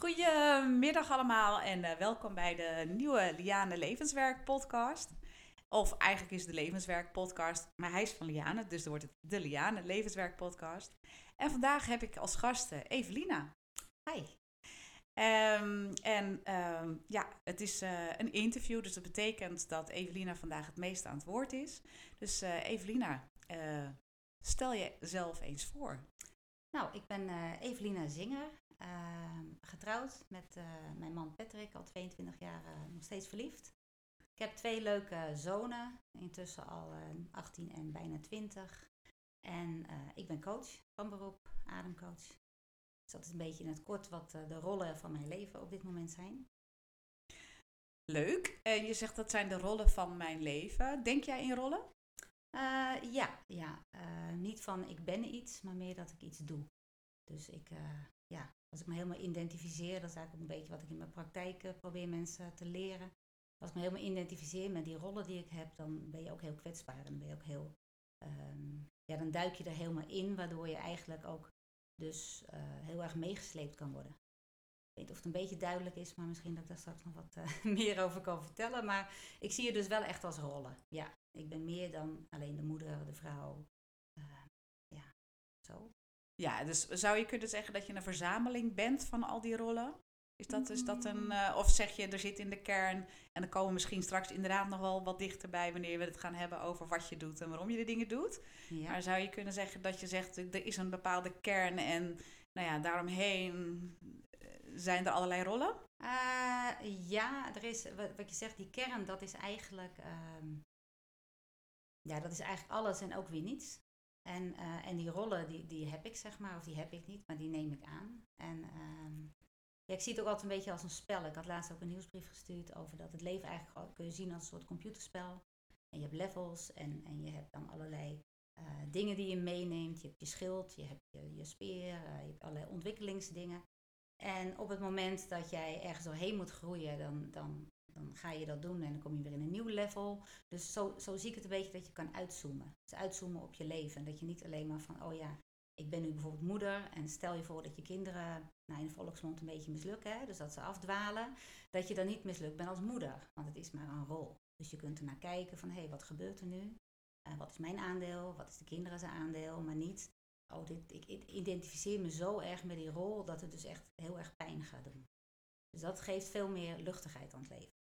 Goedemiddag allemaal en uh, welkom bij de nieuwe Liane Levenswerk podcast. Of eigenlijk is de Levenswerk podcast, maar hij is van Liane, dus dan wordt het de Liane Levenswerk podcast. En vandaag heb ik als gasten Evelina. Hi. Um, en um, ja, het is uh, een interview, dus dat betekent dat Evelina vandaag het meest aan het woord is. Dus uh, Evelina, stel jezelf eens voor. Nou, ik ben Evelina Zinger, ehm, getrouwd met mijn man Patrick, al 22 jaar nog steeds verliefd. Ik heb twee leuke zonen, intussen al 18 en bijna 20. En ik ben coach van beroep, ademcoach. Dus dat is een beetje in het kort wat eh, de rollen van mijn leven op dit moment zijn. Leuk. En je zegt dat zijn de rollen van mijn leven. Denk jij in rollen? Uh, ja, ja. Uh, niet van ik ben iets, maar meer dat ik iets doe. Dus ik, uh, ja, als ik me helemaal identificeer, dat is eigenlijk een beetje wat ik in mijn praktijk probeer mensen te leren. Als ik me helemaal identificeer met die rollen die ik heb, dan ben je ook heel kwetsbaar. En dan ben je ook heel, um, ja, dan duik je er helemaal in, waardoor je eigenlijk ook dus uh, heel erg meegesleept kan worden. Ik weet niet of het een beetje duidelijk is, maar misschien dat ik daar straks nog wat uh, meer over kan vertellen. Maar ik zie je dus wel echt als rollen. Ja, ik ben meer dan alleen de moeder, de vrouw. Uh, ja, zo. Ja, dus zou je kunnen zeggen dat je een verzameling bent van al die rollen? Is dat, is dat een, uh, of zeg je, er zit in de kern, en dan komen we misschien straks inderdaad nog wel wat dichterbij wanneer we het gaan hebben over wat je doet en waarom je de dingen doet. Ja. Maar zou je kunnen zeggen dat je zegt, er is een bepaalde kern en nou ja, daaromheen zijn er allerlei rollen? Uh, ja, er is, wat, wat, je zegt, die kern, dat is eigenlijk, um, ja, dat is eigenlijk alles en ook weer niets. En, uh, en die rollen, die, die heb ik zeg maar, of die heb ik niet, maar die neem ik aan. En um, ja, ik zie het ook altijd een beetje als een spel. Ik had laatst ook een nieuwsbrief gestuurd over dat het leven eigenlijk kun je zien als een soort computerspel. En je hebt levels en, en je hebt dan allerlei uh, dingen die je meeneemt. Je hebt je schild, je hebt je, je speer, uh, je hebt allerlei ontwikkelingsdingen. En op het moment dat jij ergens doorheen moet groeien, dan, dan, dan ga je dat doen en dan kom je weer in een nieuw level. Dus zo, zo zie ik het een beetje dat je kan uitzoomen. Dus uitzoomen op je leven. En dat je niet alleen maar van, oh ja, ik ben nu bijvoorbeeld moeder en stel je voor dat je kinderen nou, in de volksmond een beetje mislukken, hè, dus dat ze afdwalen, dat je dan niet mislukt bent als moeder, want het is maar een rol. Dus je kunt er naar kijken van hé, hey, wat gebeurt er nu? Uh, wat is mijn aandeel? Wat is de kinderen zijn aandeel? Maar niet, oh, dit, ik identificeer me zo erg met die rol dat het dus echt heel erg pijn gaat doen. Dus dat geeft veel meer luchtigheid aan het leven.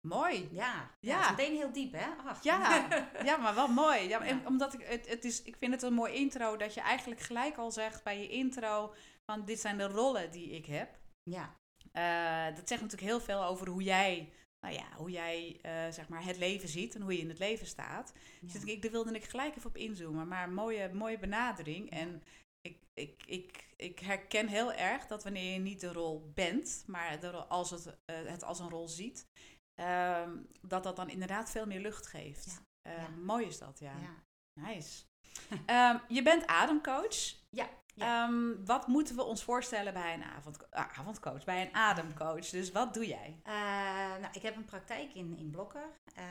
Mooi. Ja, ja. ja. meteen heel diep, hè? Ach. Ja, ja, maar wel mooi. Ja, En omdat ik, het, het is, ik vind het een mooi intro dat je eigenlijk gelijk al zegt bij je intro van dit zijn de rollen die ik heb. Ja. Uh, dat zegt natuurlijk heel veel over hoe jij, nou ja, hoe jij uh, zeg maar het leven ziet en hoe je in het leven staat. Ja. Dus ik, daar wilde ik gelijk even op inzoomen, maar mooie, mooie benadering. En ik, ik, ik, ik herken heel erg dat wanneer je niet de rol bent, maar de rol, als het, uh, het als een rol ziet, Um, dat dat dan inderdaad veel meer lucht geeft. Ja. Uh, ja. Mooi is dat, ja. ja. Nice. um, je bent ademcoach. Ja. Um, wat moeten we ons voorstellen bij een avond, uh, avondcoach, bij een ademcoach? Dus wat doe jij? Uh, nou, ik heb een praktijk in, in Blokker. Eh,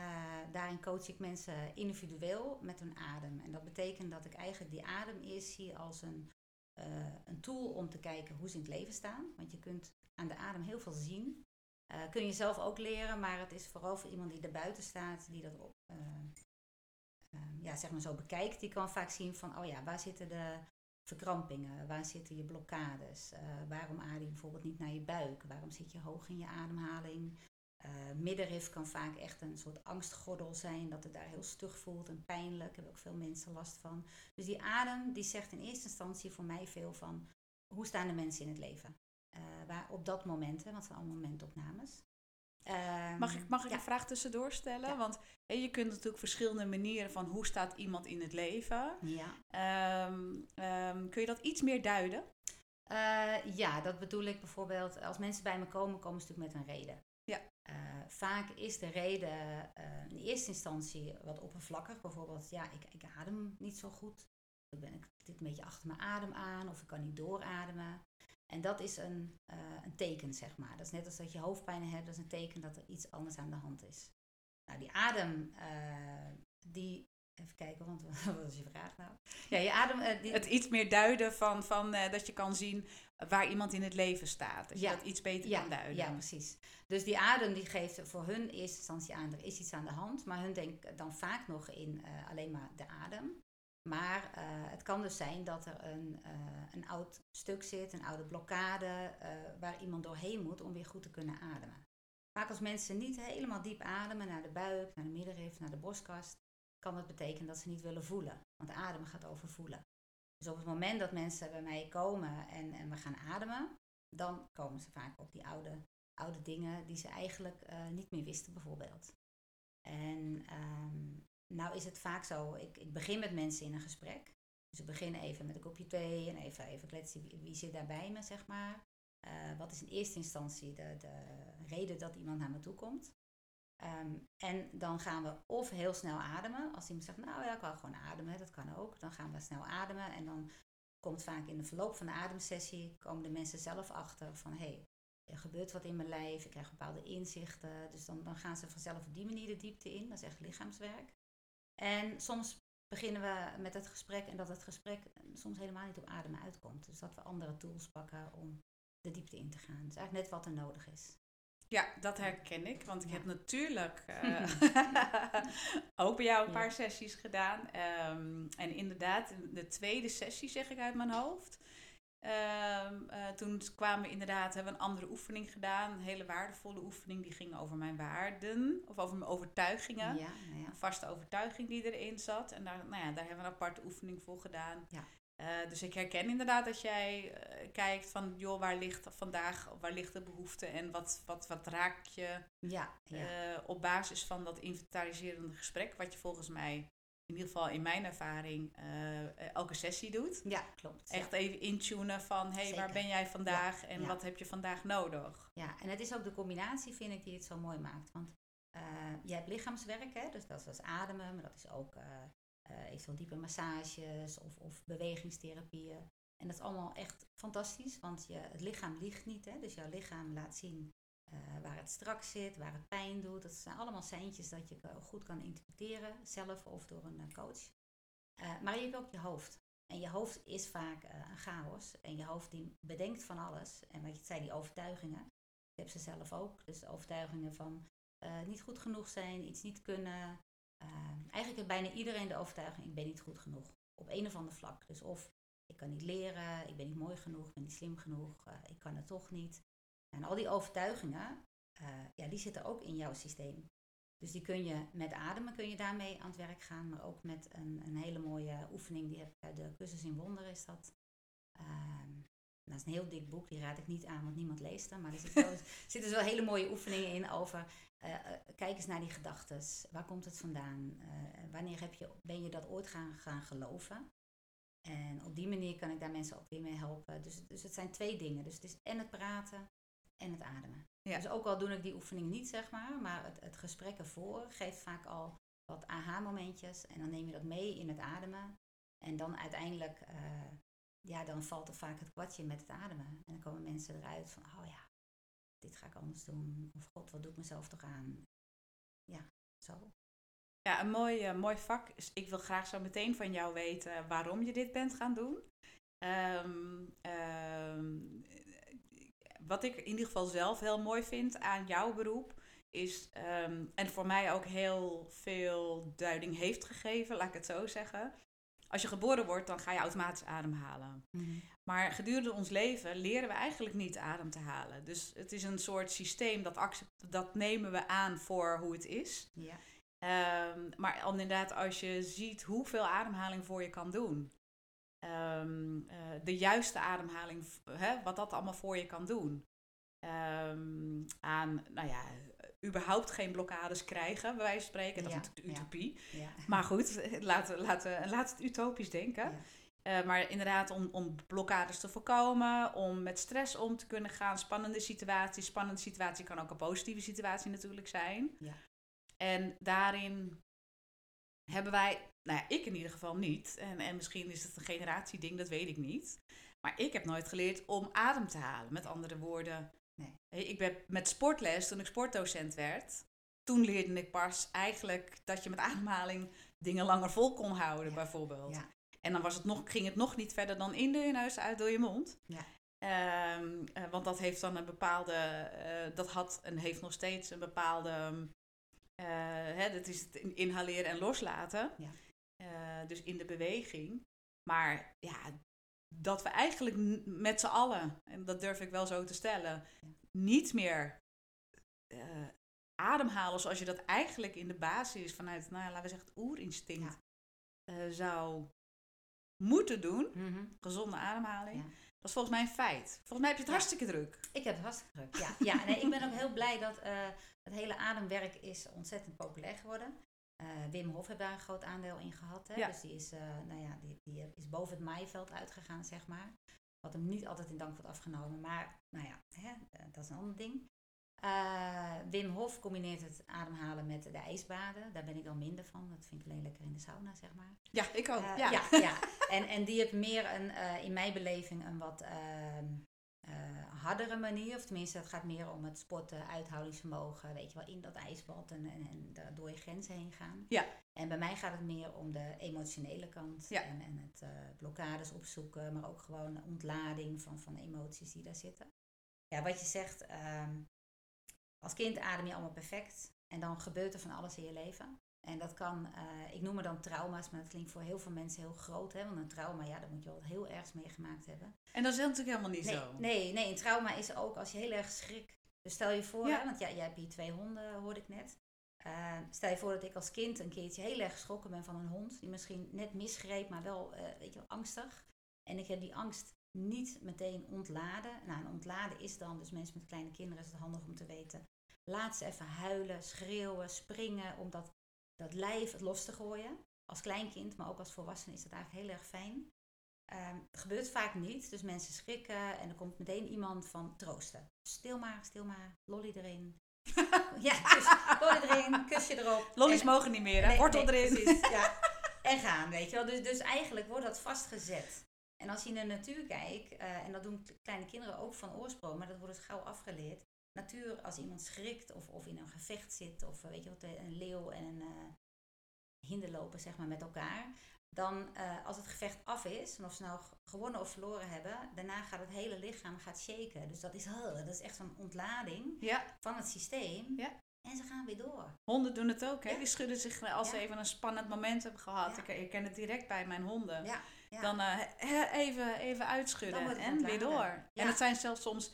daarin coach ik mensen individueel met hun adem. En dat betekent dat ik eigenlijk die adem eerst zie als een, een tool om te kijken hoe ze in het leven staan. Want je kunt aan de adem heel veel zien. Uh, kun je zelf ook leren, maar het is vooral voor iemand die er buiten staat, die dat uh, uh, ja, zeg maar zo bekijkt, die kan vaak zien van, oh ja, waar zitten de verkrampingen, waar zitten je blokkades, waarom adem je bijvoorbeeld niet naar je buik, waarom zit je hoog in je ademhaling. middenrif kan vaak echt een soort angstgordel zijn, dat het daar heel stug voelt en pijnlijk, daar hebben ook veel mensen last van. Dus die adem, die zegt in eerste instantie voor mij veel van, hoe staan de mensen in het leven? Waar op dat moment, hè, want het zijn allemaal momentopnames. Um, mag ik, mag ik ja. een vraag tussendoor stellen? Ja. Want hè, je kunt natuurlijk verschillende manieren van hoe staat iemand in het leven. Ja. Um, um, kun je dat iets meer duiden? Uh, ja, dat bedoel ik bijvoorbeeld. Als mensen bij me komen, komen ze natuurlijk met een reden. Ja. Uh, vaak is de reden uh, in eerste instantie wat oppervlakkig. Bijvoorbeeld, ja, ik, ik adem niet zo goed. Ik, ben, ik zit een beetje achter mijn adem aan of ik kan niet doorademen. En dat is een, uh, een teken, zeg maar. Dat is net als dat je hoofdpijn hebt, dat is een teken dat er iets anders aan de hand is. Nou, die adem, uh, die even kijken, want wat was je vraag nou? Ja, je adem... eh, die- Het iets meer duiden van, van eh, dat je kan zien waar iemand in het leven staat. Dat Ja. je dat iets beter ja, kan duiden. Ja, precies. Dus die adem die geeft voor hun in eerste instantie aan, er is iets aan de hand. Maar hun denken dan vaak nog in eh, alleen maar de adem. Maar eh, het kan dus zijn dat er een, eh, een oud stuk zit, een oude blokkade, eh, waar iemand doorheen moet om weer goed te kunnen ademen. Vaak als mensen niet helemaal diep ademen naar de buik, naar de middenrif, naar de borstkast, kan dat betekenen dat ze niet willen voelen. Want ademen gaat over voelen. Dus op het moment dat mensen bij mij komen en, en we gaan ademen, dan komen ze vaak op die oude, oude dingen die ze eigenlijk niet meer wisten, bijvoorbeeld. En ehm, nou is het vaak zo, ik, ik begin met mensen in een gesprek. Dus ik begin even met een kopje thee en even, even kletsen, wie, wie zit daar bij me, zeg maar. Eh, wat is in eerste instantie de, de reden dat iemand naar me toe komt? Ehm, en dan gaan we of heel snel ademen. Als iemand zegt, nou ja, ik wil gewoon ademen, dat kan ook. Dan gaan we snel ademen en dan komt vaak in de verloop van de ademsessie, komen de mensen zelf achter van, hé, hey, er gebeurt wat in mijn lijf, ik krijg bepaalde inzichten. Dus dan, dan gaan ze vanzelf op die manier de diepte in, dat is echt lichaamswerk. En soms beginnen we met het gesprek en dat het gesprek soms helemaal niet op ademen uitkomt. Dus dat we andere tools pakken om de diepte in te gaan. Dus eigenlijk net wat er nodig is. Ja, dat herken ik. Want ik Ja. heb natuurlijk eh, ook bij jou een Ja. paar sessies gedaan. Ehm, en inderdaad, in de tweede sessie zeg ik uit mijn hoofd. Ehm, eh, toen kwamen we inderdaad, hebben we een andere oefening gedaan. Een hele waardevolle oefening. Die ging over mijn waarden. Of over mijn overtuigingen. Ja, nou ja. Een vaste overtuiging die erin zat. En daar, nou ja, daar hebben we een aparte oefening voor gedaan. Ja. Eh, dus ik herken inderdaad dat jij eh, kijkt van, joh, waar ligt vandaag, waar ligt de behoefte en wat, wat, wat raak je Ja, ja. op basis van dat inventariserende gesprek, wat je volgens mij, in ieder geval in mijn ervaring, eh, eh, elke sessie doet. ja klopt. Echt even intunen van, hé, hey, waar ben jij vandaag en ja. wat heb je vandaag nodig? Ja, en het is ook de combinatie, vind ik, die het zo mooi maakt. Want eh, je hebt lichaamswerk, hè, dus dat is ademen, maar dat is ook eh, eventueel diepe massages of, of bewegingstherapieën. En dat is allemaal echt fantastisch, want je, het lichaam liegt niet. Hè, dus jouw lichaam laat zien eh, waar het strak zit, waar het pijn doet. Dat zijn allemaal seintjes dat je goed kan interpreteren, zelf of door een eh, coach. Eh, maar je hebt ook je hoofd. En je hoofd is vaak een chaos. En je hoofd die bedenkt van alles. En wat je zei, die overtuigingen. Ik heb ze zelf ook. Dus overtuigingen van niet goed genoeg zijn, iets niet kunnen. Eh, eigenlijk heeft bijna iedereen de overtuiging, ik ben niet goed genoeg. Op een of ander vlak. Dus of ik kan niet leren, ik ben niet mooi genoeg, ik ben niet slim genoeg, ik kan het toch niet. En al die overtuigingen, eh, ja, die zitten ook in jouw systeem. Dus die kun je met ademen kun je daarmee aan het werk gaan, maar ook met een, een hele mooie oefening. Die heb ik uit de cursus in wonderen is dat. Ehm, dat is een heel dik boek, die raad ik niet aan, want niemand leest hem. Maar er zitten wel, zitten dus wel hele mooie oefeningen in over. eh, eh, kijk eens naar die gedachten. Waar komt het vandaan? Eh, wanneer heb je, ben je dat ooit gaan, gaan geloven? En op die manier kan ik daar mensen ook weer mee helpen. Dus, dus het zijn twee dingen. Dus het is en het praten en het ademen. Ja. Dus ook al doe ik die oefening niet, zeg maar, maar het, het gesprek ervoor geeft vaak al wat aha-momentjes. En dan neem je dat mee in het ademen. En dan uiteindelijk, eh, ja, dan valt er vaak het kwartje met het ademen. En dan komen mensen eruit van, oh ja, dit ga ik anders doen. Of god, wat doe ik mezelf toch aan? Ja, zo. Ja, een mooi, eh, mooi vak. Ik wil graag zo meteen van jou weten waarom je dit bent gaan doen. Ehm, ehm, wat ik in ieder geval zelf heel mooi vind aan jouw beroep is, ehm, en voor mij ook heel veel duiding heeft gegeven, laat ik het zo zeggen. Als je geboren wordt, dan ga je automatisch ademhalen. Maar gedurende ons leven leren we eigenlijk niet adem te halen. Dus het is een soort systeem dat, accept, dat nemen we aan voor hoe het is. Ja, Ehm, maar inderdaad, als je ziet hoeveel ademhaling voor je kan doen. Ehm, eh, de juiste ademhaling, hè, wat dat allemaal voor je kan doen. Ehm, aan, nou ja, überhaupt geen blokkades krijgen, bij wijze van spreken. Dat Ja, is natuurlijk ja. utopie. ja. Maar goed, laten, laten, laten het utopisch denken. Eh, maar inderdaad, om, om blokkades te voorkomen, om met stress om te kunnen gaan, spannende situaties. Spannende situatie kan ook een positieve situatie natuurlijk zijn. Ja. En daarin hebben wij, nou ja, ik in ieder geval niet. En, en misschien is het een generatieding, dat weet ik niet. Maar ik heb nooit geleerd om adem te halen. Met andere woorden, Nee. Ik ben met sportles, toen ik sportdocent werd, toen leerde ik pas eigenlijk dat je met ademhaling dingen langer vol kon houden, bijvoorbeeld. Ja. En dan was het nog, ging het nog niet verder dan in de je neus uit door je mond. Ja. Ehm, eh, want dat heeft dan een bepaalde, eh, dat had en heeft nog steeds een bepaalde, eh, hè, dat is het in- inhaleren en loslaten. Ja. Eh, dus in de beweging. Maar ja, dat we eigenlijk met z'n allen, en dat durf ik wel zo te stellen, Ja. niet meer eh, ademhalen zoals je dat eigenlijk in de basis vanuit, nou ja, laten we zeggen, het oerinstinct eh, zou moeten doen. Mhm. Gezonde ademhaling. Dat is volgens mij een feit. Volgens mij heb je het hartstikke druk. Ik heb het hartstikke druk. Ja, ja nee, ik ben ook heel blij dat eh, het hele ademwerk is ontzettend populair geworden. Eh, Wim Hof heeft daar een groot aandeel in gehad. Hè? Ja. Dus die is, eh, nou ja, die, die is boven het maaiveld uitgegaan, zeg maar. Wat hem niet altijd in dank wordt afgenomen. Maar nou ja, hè, eh, dat is een ander ding. Wim Hof combineert het ademhalen met de ijsbaden. Daar ben ik dan minder van. Dat vind ik alleen lekker in de sauna, zeg maar. Ja, ik ook. Ja. ja. ja, En, en die heeft meer een, in mijn beleving een wat ehm, eh, hardere manier. Of tenminste, het gaat meer om het sporten, uithoudingsvermogen. Weet je wel, in dat ijsbad en, en, en daar door je grenzen heen gaan. Ja. En bij mij gaat het meer om de emotionele kant. Ja. En, en het eh, blokkades opzoeken, maar ook gewoon ontlading van, van emoties die daar zitten. Ja, wat je zegt, ehm, als kind adem je allemaal perfect. En dan gebeurt er van alles in je leven. En dat kan, eh, ik noem het dan trauma's, maar dat klinkt voor heel veel mensen heel groot. Hè? Want een trauma, ja, daar moet je wel heel erg meegemaakt hebben. En dat is natuurlijk helemaal niet Nee, zo. nee, nee, een trauma is ook als je heel erg schrik. Dus stel je voor, Ja. hè, want ja, jij hebt hier twee honden, hoorde ik net. Eh, stel je voor dat ik als kind een keertje heel erg geschrokken ben van een hond. Die misschien net misgreep, maar wel, eh, weet je wel, angstig. En ik heb die angst niet meteen ontladen. Nou, en ontladen is dan, dus mensen met kleine kinderen is het handig om te weten. Laat ze even huilen, schreeuwen, springen, om dat, lijf het los te gooien. Als kleinkind, maar ook als volwassene is dat eigenlijk heel erg fijn. Ehm, het gebeurt vaak niet, dus mensen schrikken en er komt meteen iemand van troosten. Stil maar, stil maar, lolly erin. ja, dus lolly erin, kusje erop. Lollies En- mogen niet meer, hè? Nee, Wortel nee, erin. precies, ja. En gaan, weet je wel. Dus, dus eigenlijk wordt dat vastgezet. En als je in de natuur kijkt, eh, en dat doen kleine kinderen ook van oorsprong, maar dat wordt dus gauw afgeleerd. Natuur, als iemand schrikt of, of in een gevecht zit, of eh, weet je wat, een leeuw en een eh hinder lopen zeg maar, met elkaar. Dan eh, als het gevecht af is, en of ze nou gewonnen of verloren hebben, daarna gaat het hele lichaam gaat shaken. Dus dat is, dat is echt zo'n ontlading Ja, van het systeem. Ja. En ze gaan weer door. honden doen het ook, hè? Ja. Die schudden zich eh, als ze even een spannend moment hebben gehad. Ik, ik ken het direct bij mijn honden. Dan eh, even, even uitschudden en weer door. En het zijn zelfs soms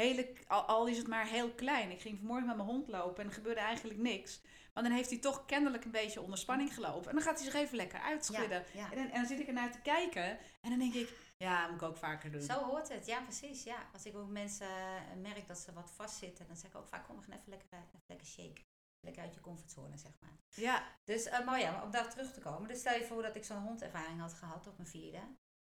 hele, al, al is het maar heel klein. Ik ging vanmorgen met mijn hond lopen en er gebeurde eigenlijk niks. Maar dan heeft hij toch kennelijk een beetje onder spanning gelopen. En dan gaat hij zich even lekker uitschudden. Ja, ja. En, dan, en dan zit ik ernaar te kijken en dan denk ik, ja, dat moet ik ook vaker doen. Zo hoort het, ja precies. Ja. Als ik ook mensen eh, merk dat ze wat vastzitten, dan zeg ik ook vaak, kom, we gaan even lekker, uit- even lekker shake. Lekker uit je comfortzone, zeg maar. Ja, Dus, eh, maar ja, om daar terug te komen. Dus stel je voor dat ik zo'n hondervaring had gehad op mijn vierde.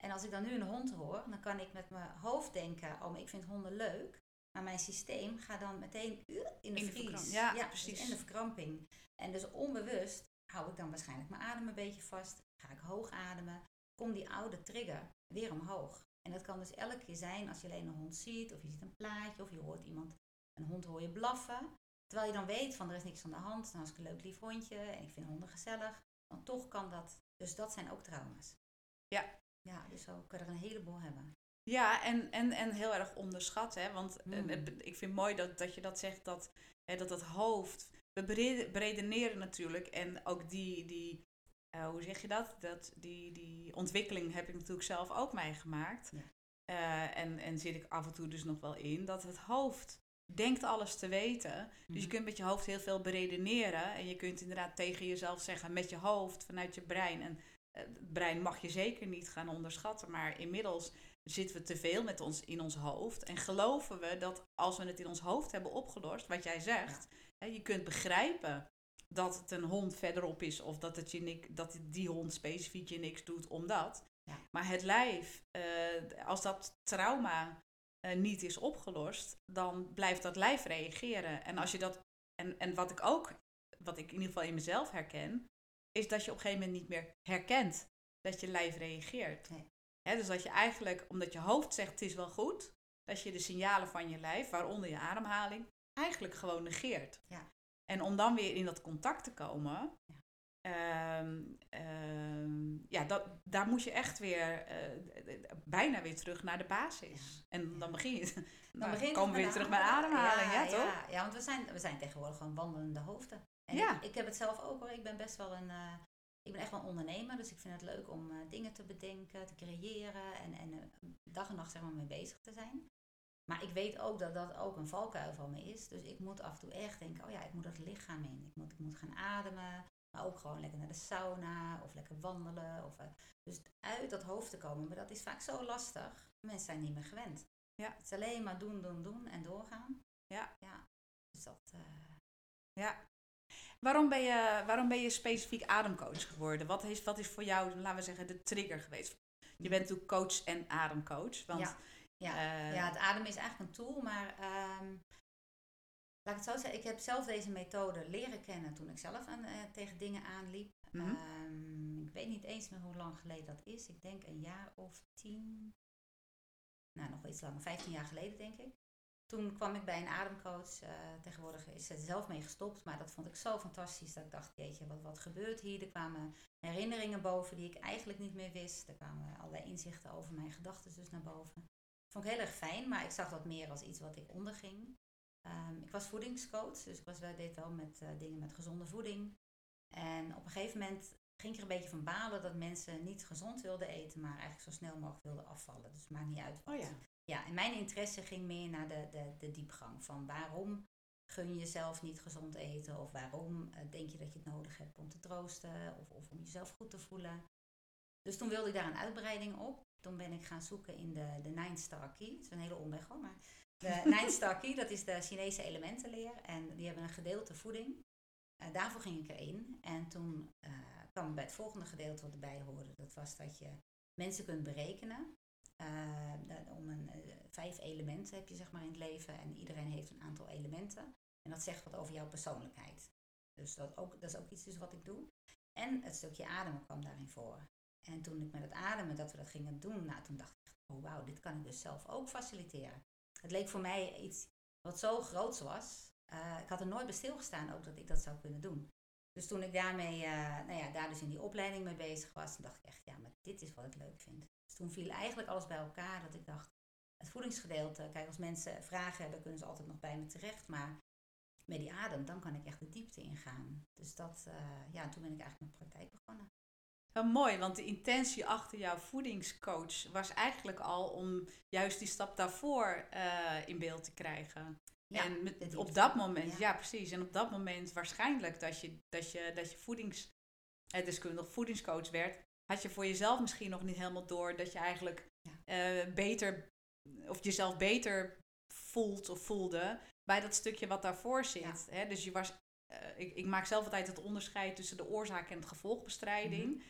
En als ik dan nu een hond hoor, dan kan ik met mijn hoofd denken, oh, maar ik vind honden leuk. Maar mijn systeem gaat dan meteen in de In de vries. ja, dus precies. in de verkramping. En dus onbewust hou ik dan waarschijnlijk mijn adem een beetje vast. Ga ik hoog ademen. Komt die oude trigger weer omhoog. En dat kan dus elke keer zijn als je alleen een hond ziet, of je ziet een plaatje, of je hoort iemand, een hond hoor je blaffen. Terwijl je dan weet van er is niks aan de hand, dan is ik een leuk lief hondje en ik vind honden gezellig. Dan toch kan dat. Dus dat zijn ook trauma's. Ja. Ja, dus zo kun je er een heleboel hebben. Ja, en, en, en heel erg onderschat. Hè? Want eh, Mm. ik vind het mooi dat, dat je dat zegt, dat, hè, dat het hoofd... We bereden- beredeneren natuurlijk en ook die, die eh, hoe zeg je dat? dat die, die ontwikkeling heb ik natuurlijk zelf ook meegemaakt. Ja. Eh, en, en zit ik af en toe dus nog wel in, dat het hoofd denkt alles te weten. Dus je Mhm. kunt met je hoofd heel veel beredeneren. En je kunt inderdaad tegen jezelf zeggen met je hoofd, vanuit je brein. En het brein mag je zeker niet gaan onderschatten. Maar inmiddels zitten we te veel met ons in ons hoofd. En geloven we dat als we het in ons hoofd hebben opgelost, wat jij zegt, hè, je kunt begrijpen dat het een hond verderop is. Of dat, het je nik, dat die hond specifiek je niks doet omdat. Ja. Maar het lijf, eh, als dat trauma eh, niet is opgelost, dan blijft dat lijf reageren. En als je dat, en, en wat ik ook, wat ik in ieder geval in mezelf herken, is dat je op een gegeven moment niet meer herkent dat je lijf reageert. Nee. Hè, dus dat je eigenlijk, omdat je hoofd zegt het is wel goed, dat je de signalen van je lijf, waaronder je ademhaling, eigenlijk gewoon negeert. Ja. En om dan weer in dat contact te komen, ehm, ehm, ja, dat, daar moet je echt weer eh, bijna weer terug naar de basis. En dan begin je, dan Dan begint komen we weer terug bij de ademhaling, ja, toch? Ja, ja, want we zijn, we zijn tegenwoordig gewoon wandelende hoofden. En Ja. ik, ik heb het zelf ook hoor. Ik ben best wel een, eh, ik ben echt wel een ondernemer. Dus ik vind het leuk om eh, dingen te bedenken, te creëren en, en eh, dag en nacht zeg maar mee bezig te zijn. Maar ik weet ook dat dat ook een valkuil van me is. Dus ik moet af en toe echt denken, oh ja, ik moet dat lichaam in. Ik moet, ik moet gaan ademen. Maar ook gewoon lekker naar de sauna of lekker wandelen. Of, dus uit dat hoofd te komen. Maar dat is vaak zo lastig. Mensen zijn niet meer gewend. Ja. Het is alleen maar doen, doen, doen en doorgaan. Ja. ja. Dus dat... Ja. Waarom ben, je, waarom ben je specifiek ademcoach geworden? Wat is, wat is voor jou, laten we zeggen, de trigger geweest? Je bent natuurlijk coach en ademcoach. Want, Ja. Ja. eh, ja, het ademen is eigenlijk een tool, maar ehm, laat ik het zo zeggen, ik heb zelf deze methode leren kennen toen ik zelf aan, eh, tegen dingen aanliep. Mhm. Ehm, ik weet niet eens meer hoe lang geleden dat is. Ik denk een jaar of tien, nou nog wel iets langer, vijftien jaar geleden denk ik. Toen kwam ik bij een ademcoach. eh, tegenwoordig is ze er zelf mee gestopt, maar dat vond ik zo fantastisch dat ik dacht, jeetje, wat, wat gebeurt hier? Er kwamen herinneringen boven die ik eigenlijk niet meer wist. Er kwamen allerlei inzichten over mijn gedachten dus naar boven. Vond ik heel erg fijn, maar ik zag dat meer als iets wat ik onderging. Ehm, ik was voedingscoach, dus ik was, wel- deed wel met eh, dingen met gezonde voeding. En op een gegeven moment ging ik er een beetje van balen dat mensen niet gezond wilden eten, maar eigenlijk zo snel mogelijk wilden afvallen. Dus het maakt niet uit wat. Oh ja. Ja, en mijn interesse ging meer naar de, de, de diepgang van waarom gun je jezelf niet gezond eten of waarom eh, denk je dat je het nodig hebt om te troosten of, of om jezelf goed te voelen. Dus toen wilde ik daar een uitbreiding op. Toen ben ik gaan zoeken in de, de Nine Star Key. Het is een hele omweg hoor, maar de Nine Star Key, dat is de Chinese elementenleer. En die hebben een gedeelte voeding. Eh, daarvoor ging ik erin. En toen eh, kwam bij het volgende gedeelte wat erbij hoorde. Dat was dat je mensen kunt berekenen. Eh, om een, eh, vijf elementen heb je zeg maar in het leven. En iedereen heeft een aantal elementen. En dat zegt wat over jouw persoonlijkheid. Dus dat, ook, dat is ook iets dus wat ik doe. En het stukje ademen kwam daarin voor. En toen ik met het ademen, dat we dat gingen doen, nou, toen dacht ik oh wauw, dit kan ik dus zelf ook faciliteren. Het leek voor mij iets wat zo groots was. Eh, ik had er nooit bij stilgestaan ook dat ik dat zou kunnen doen. Dus toen ik daarmee, eh, nou ja, daar dus in die opleiding mee bezig was, dacht ik echt, ja, maar dit is wat ik leuk vind. Dus toen viel eigenlijk alles bij elkaar dat ik dacht, het voedingsgedeelte, kijk, als mensen vragen hebben, kunnen ze altijd nog bij me terecht, maar met die adem, dan kan ik echt de diepte ingaan. Dus dat, eh, ja, toen ben ik eigenlijk mijn praktijk begonnen. Wel mooi, want de intentie achter jouw voedingscoach was eigenlijk al om juist die stap daarvoor eh, in beeld te krijgen. Ja, en met, op dat moment, ja. Ja. precies. En op dat moment waarschijnlijk dat je, dat je, dat je voedings, eh, voedingscoach werd, had je voor jezelf misschien nog niet helemaal door dat je eigenlijk eh, beter, of jezelf beter voelt of voelde bij dat stukje wat daarvoor zit. Hè? Dus je was, eh, ik, ik maak zelf altijd het onderscheid tussen de oorzaak en het gevolgbestrijding. Mhm.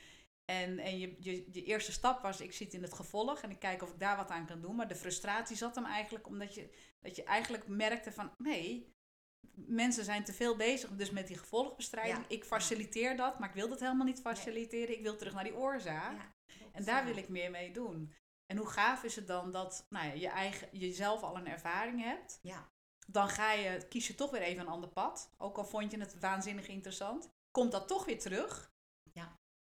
En, en je, je, je eerste stap was, ik zit in het gevolg en ik kijk of ik daar wat aan kan doen. Maar de frustratie zat hem eigenlijk omdat je, dat je eigenlijk merkte van, nee, mensen zijn te veel bezig dus met die gevolgbestrijding. Ja. Ik faciliteer dat, maar ik wil dat helemaal niet faciliteren. Ik wil terug naar die oorzaak. Ja, En daar wil ik meer mee doen. En hoe gaaf is het dan dat nou ja, je eigen, jezelf al een ervaring hebt. Ja. Dan ga je, kies je toch weer even een ander pad. Ook al vond je het waanzinnig interessant. Komt dat toch weer terug.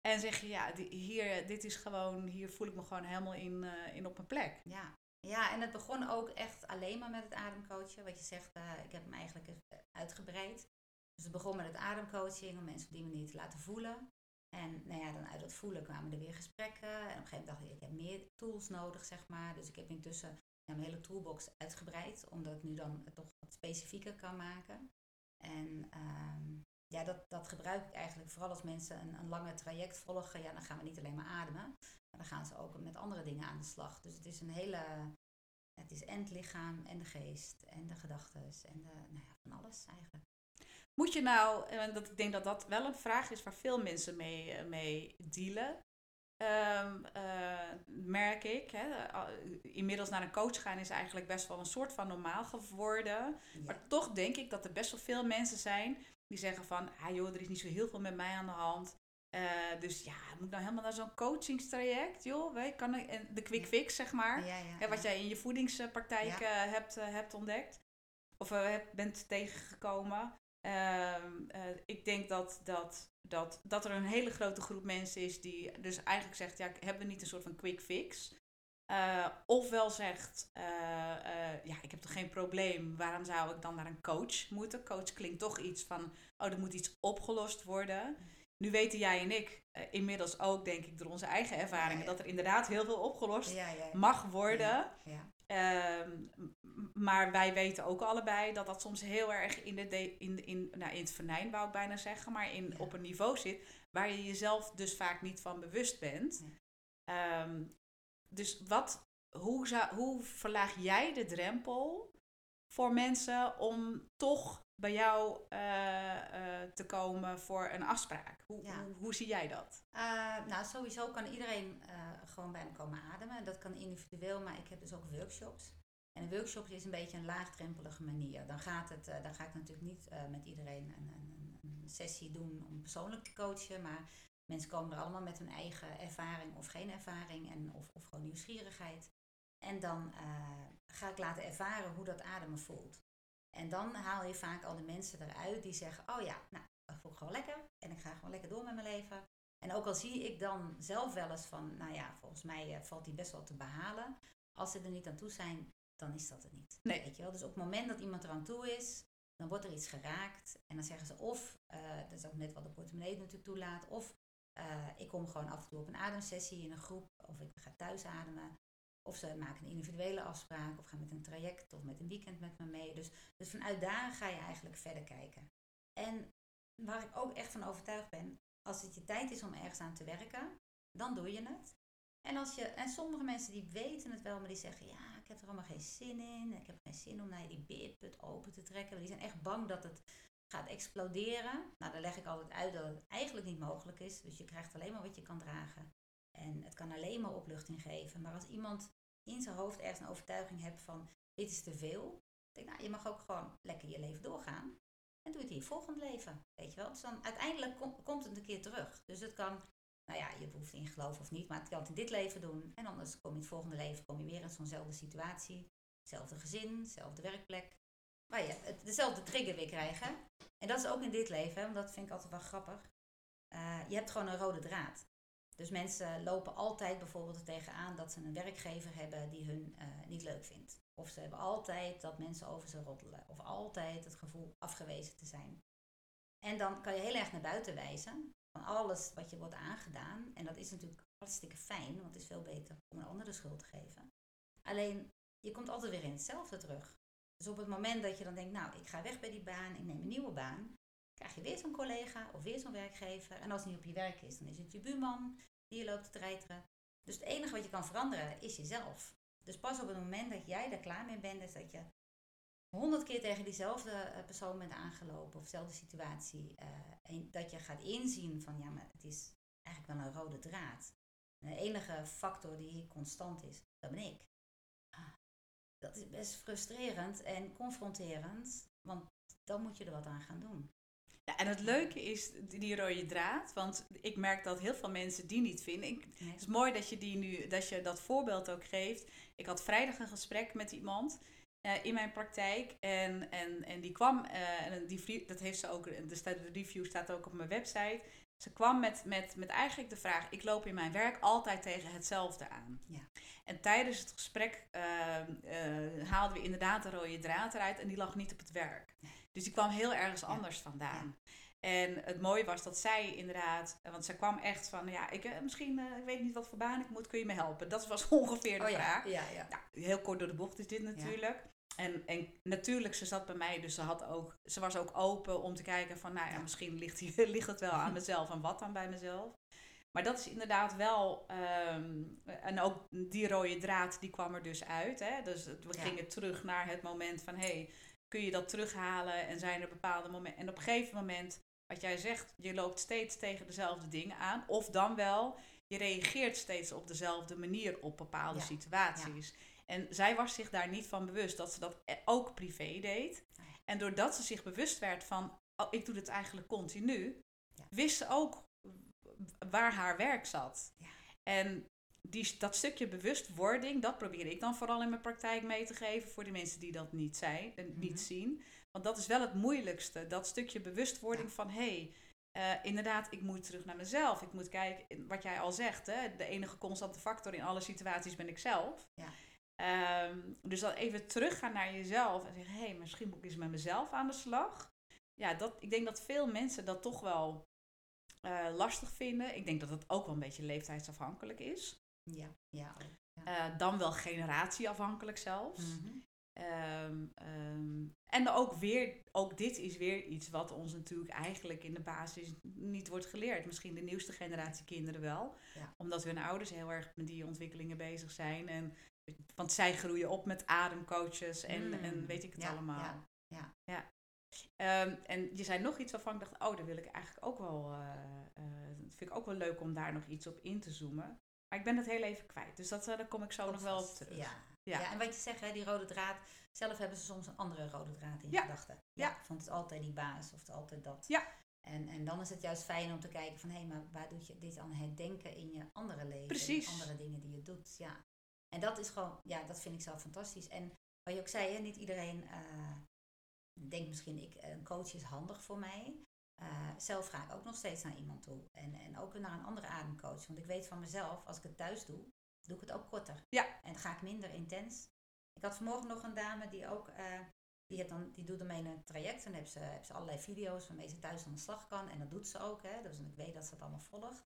En zeg je, ja, hier, dit is gewoon, hier voel ik me gewoon helemaal in, eh, in op mijn plek. Ja. ja, en het begon ook echt alleen maar met het ademcoachen. Wat je zegt, eh, ik heb hem eigenlijk eh, uitgebreid. Dus het begon met het ademcoaching om mensen op die manier te laten voelen. En nou ja, dan uit dat voelen kwamen er weer gesprekken. En op een gegeven moment dacht ik, ik heb meer tools nodig, zeg maar. Dus ik heb intussen mijn hele toolbox uitgebreid. Omdat ik nu dan het toch wat specifieker kan maken. En ehm, ja, dat, dat gebruik ik eigenlijk vooral als mensen een, een lange traject volgen. Ja, dan gaan we niet alleen maar ademen. Maar dan gaan ze ook met andere dingen aan de slag. Dus het is een hele... Het is en het lichaam en de geest en de gedachten en de, nou ja, van alles eigenlijk. Moet je nou, en dat, ik denk dat dat wel een vraag is waar veel mensen mee, eh, mee dealen. Ehm, eh, merk ik. Hè, eh, inmiddels naar een coach gaan is eigenlijk best wel een soort van normaal geworden. Maar toch denk ik dat er best wel veel mensen zijn die zeggen van, ah joh, er is niet zo heel veel met mij aan de hand. Eh, dus ja, moet nou helemaal naar zo'n coachingstraject, joh? Weet, kan en de quick fix, zeg maar. Ja, ja, Hè, wat jij in je voedingspraktijk eh, hebt, eh, hebt ontdekt. Of hebt- bent tegengekomen. Ehm, eh, ik denk dat, dat, dat, dat er een hele grote groep mensen is die dus eigenlijk zegt, ja, hebben we niet een soort van quick fix? Uh, ofwel zegt, uh, ja, ik heb toch geen probleem, waarom zou ik dan naar een coach moeten? Coach klinkt toch iets van, oh, er moet iets opgelost worden. Nu weten jij en ik inmiddels ook, denk ik, door onze eigen ervaringen, dat er inderdaad heel veel opgelost ja, mag worden. Ehm, maar wij weten ook allebei dat dat soms heel erg in, de in, in, nou, in het venijn, wou ik bijna zeggen, maar in, op een niveau zit waar je jezelf dus vaak niet van bewust bent. Um, dus wat, hoe, zou, hoe verlaag jij de drempel voor mensen om toch bij jou uh, uh, te komen voor een afspraak? Hoe, hoe, hoe, zie jij dat? Uh, nou, sowieso kan iedereen gewoon bij me komen ademen. Dat kan individueel, maar ik heb dus ook workshops. En een workshop is een beetje een laagdrempelige manier. Dan, gaat het, dan ga ik natuurlijk niet met iedereen een, een, een, sessie doen om persoonlijk te coachen. Maar Mensen komen er allemaal met hun eigen ervaring of geen ervaring en, of, of gewoon nieuwsgierigheid. En dan uh, ga ik laten ervaren hoe dat ademen voelt. En dan haal je vaak al de mensen eruit die zeggen: Oh ja, nou, dat voel ik gewoon lekker. En ik ga gewoon lekker door met mijn leven. En ook al zie ik dan zelf wel eens van: Nou ja, volgens mij uh, valt die best wel te behalen. Als ze er niet aan toe zijn, dan is dat het niet. Nee. Weet je wel? Dus op het moment dat iemand er aan toe is, dan wordt er iets geraakt. En dan zeggen ze of, uh, dat is ook net wat de portemonnee natuurlijk toelaat, of uh, ik kom gewoon af en toe op een ademsessie in een groep, of ik ga thuis ademen. Of ze maken een individuele afspraak, of gaan met een traject of met een weekend met me mee. Dus, dus vanuit daar ga je eigenlijk verder kijken. En waar ik ook echt van overtuigd ben, als het je tijd is om ergens aan te werken, dan doe je het. En, als je, en sommige mensen die weten het wel, maar die zeggen, ja, ik heb er allemaal geen zin in. Ik heb geen zin om naar die beerput open te trekken. Die zijn echt bang dat het gaat exploderen. Nou, dan leg ik altijd uit dat het eigenlijk niet mogelijk is. Dus je krijgt alleen maar wat je kan dragen. En het kan alleen maar opluchting geven. Maar als iemand in zijn hoofd ergens een overtuiging hebt van dit is te veel, denk nou, je mag ook gewoon lekker je leven doorgaan. En doe het in je volgende leven. Weet je wel? Dus dan uiteindelijk komt het een keer terug. Dus het kan, nou ja, je hoeft in geloof of niet, maar het kan het in dit leven doen. En anders kom je in het volgende leven, kom je weer in zo'nzelfde situatie. Hetzelfde gezin, dezelfde werkplek, waar je dezelfde trigger weer krijgen. En dat is ook in dit leven, want dat vind ik altijd wel grappig. Uh, je hebt gewoon een rode draad. Dus mensen lopen altijd bijvoorbeeld er tegenaan dat ze een werkgever hebben die hun uh, niet leuk vindt. Of ze hebben altijd dat mensen over ze roddelen. Of altijd het gevoel afgewezen te zijn. En dan kan je heel erg naar buiten wijzen van alles wat je wordt aangedaan. En dat is natuurlijk hartstikke fijn, want het is veel beter om een ander de schuld te geven. Alleen, je komt altijd weer in hetzelfde terug. Dus op het moment dat je dan denkt, nou, ik ga weg bij die baan, ik neem een nieuwe baan, krijg je weer zo'n collega of weer zo'n werkgever. En als het niet op je werk is, dan is het je buurman die je loopt te treiteren. Dus het enige wat je kan veranderen is jezelf. Dus pas op het moment dat jij er klaar mee bent, is dat je honderd keer tegen diezelfde eh, persoon bent aangelopen of dezelfde situatie. Uh, en dat je gaat inzien van ja, maar het is eigenlijk wel een rode draad. De enige factor die hier constant is, dat ben ik dat is best frustrerend en confronterend, want dan moet je er wat aan gaan doen. Ja, en het leuke is die rode draad, want ik merk dat heel veel mensen die niet vinden. Ik, Het is mooi dat je, die nu, dat je dat voorbeeld ook geeft. Ik had vrijdag een gesprek met iemand uh, in mijn praktijk en, en, en die kwam, uh, en die, dat heeft ze ook, de, de review staat ook op mijn website. Ze kwam met, met, met eigenlijk de vraag: ik loop in mijn werk altijd tegen hetzelfde aan. Ja. En tijdens het gesprek uh, uh, haalden we inderdaad de rode draad eruit en die lag niet op het werk. Dus die kwam heel ergens anders vandaan. En het mooie was dat zij inderdaad, want zij kwam echt van, ja, ik, eh, misschien, uh, ik weet niet wat voor baan ik moet, kun je me helpen? Dat was ongeveer de oh, vraag. Ja, ja, Nou, heel kort door de bocht is dit natuurlijk. En, en natuurlijk, ze zat bij mij, dus ze, had ook, ze was ook open om te kijken van, nou ja, misschien ligt, ligt het wel aan mezelf en wat dan bij mezelf. Maar dat is inderdaad wel, ehm, en ook die rode draad, die kwam er dus uit. Hè? Dus we gingen terug naar het moment van, hey, kun je dat terughalen en zijn er bepaalde momenten. En op een gegeven moment, wat jij zegt, je loopt steeds tegen dezelfde dingen aan. Of dan wel, je reageert steeds op dezelfde manier op bepaalde situaties. En zij was zich daar niet van bewust dat ze dat e-, ook privé deed. En doordat ze zich bewust werd van, oh, ik doe dit eigenlijk continu, wist ze ook waar haar werk zat. En die, dat stukje bewustwording, dat probeer ik dan vooral in mijn praktijk mee te geven voor de mensen die dat niet, zijn, en niet Mhm. zien. Want dat is wel het moeilijkste. Dat stukje bewustwording van hé, hey, eh, inderdaad, ik moet terug naar mezelf. Ik moet kijken, wat jij al zegt, hè, de enige constante factor in alle situaties ben ik zelf. Ja. Ehm, dus dan even teruggaan naar jezelf en zeggen, hé, hey, misschien moet ik eens met mezelf aan de slag. Ja, dat, ik denk dat veel mensen dat toch wel eh, lastig vinden. Ik denk dat het ook wel een beetje leeftijdsafhankelijk is. Ja, ja. Eh, dan wel generatieafhankelijk zelfs. Mhm. Ehm, ehm, en ook weer, ook dit is weer iets wat ons natuurlijk eigenlijk in de basis niet wordt geleerd. Misschien de nieuwste generatie kinderen wel. Ja. Omdat hun ouders heel erg met die ontwikkelingen bezig zijn. En, want zij groeien op met ademcoaches en, Mm. en weet ik het Ja, allemaal. ja, ja. Ehm, en je zei nog iets waarvan ik dacht, oh, daar wil ik eigenlijk ook wel, eh, eh, dat vind ik ook wel leuk om daar nog iets op in te zoomen. Maar ik ben het heel even kwijt. Dus dat, eh, daar kom ik zo nog wel op terug. Ja. Ja. Ja. en wat je zegt, hè, die rode draad. Zelf hebben ze soms een andere rode draad in Ja. gedachten. Ja. Ja. Van het is altijd die baas of het is altijd dat. Ja. En, en dan is het juist fijn om te kijken van... hé, maar waar doet je dit aan het denken in je andere leven? Precies. Andere dingen die je doet, ja. En dat is gewoon... Ja, dat vind ik zelf fantastisch. En wat je ook zei, hè, niet iedereen denkt misschien... Ik, een coach is handig voor mij. Eh, zelf ga ik ook nog steeds naar iemand toe. En, en ook naar een andere ademcoach. Want ik weet van mezelf, als ik het thuis doe... doe ik het ook korter. Ja. En ga ik minder intens. Ik had vanmorgen nog een dame die ook, eh, die, heeft dan, die doet ermee een traject. En dan heeft ze, heeft ze allerlei video's waarmee ze thuis aan de slag kan. En dat doet ze ook, hè. Dus ik weet dat ze het allemaal volgt.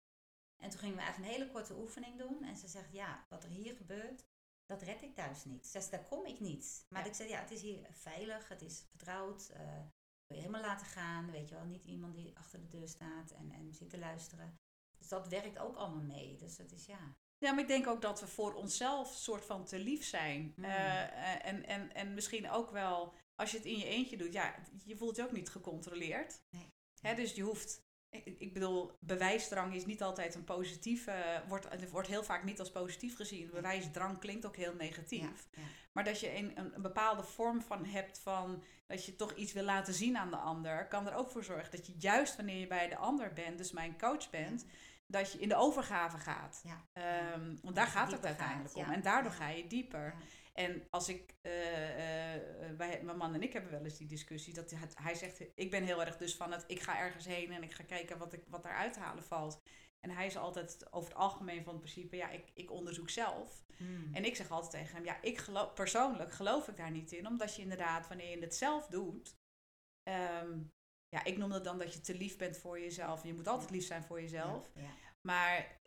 En toen gingen we eigenlijk een hele korte oefening doen. En ze zegt, ja, wat er hier gebeurt, dat red ik thuis niet. Daar kom ik niet. Maar Ja. ik zei, ja, het is hier veilig, het is vertrouwd. eh wil je helemaal laten gaan, weet je wel. Niet iemand die achter de deur staat en, en zit te luisteren. Dus dat werkt ook allemaal mee. Dus dat is, ja, Ja, maar ik denk ook dat we voor onszelf soort van te lief zijn. Mm. Eh, en, en, en misschien ook wel, als je het in je eentje doet, ja, je voelt je ook niet gecontroleerd. Nee. Hè, dus je hoeft, ik, bedoel, bewijsdrang is niet altijd een positieve, wordt, het wordt heel vaak niet als positief gezien. Bewijsdrang klinkt ook heel negatief. ja, ja. Maar dat je een, een, bepaalde vorm van hebt van dat je toch iets wil laten zien aan de ander, kan er ook voor zorgen dat je juist wanneer je bij de ander bent, dus mijn coach bent, dat je in de overgave gaat. Ehm, want daar gaat het uiteindelijk gaat, om. En daardoor ga je dieper. En als ik, eh, eh, wij, mijn man en ik hebben wel eens die discussie, dat hij, hij zegt, ik ben heel erg dus van het, ik ga ergens heen en ik ga kijken wat, ik, wat daar uit te halen valt. En hij is altijd over het algemeen van het principe, ja, ik, ik onderzoek zelf. Hmm. En ik zeg altijd tegen hem, ja, ik geloof, persoonlijk geloof ik daar niet in. Omdat je inderdaad, wanneer je het zelf doet, ehm, ja, ik noem het dan dat je te lief bent voor jezelf. En je moet altijd lief zijn voor jezelf. Ja, ja. Maar,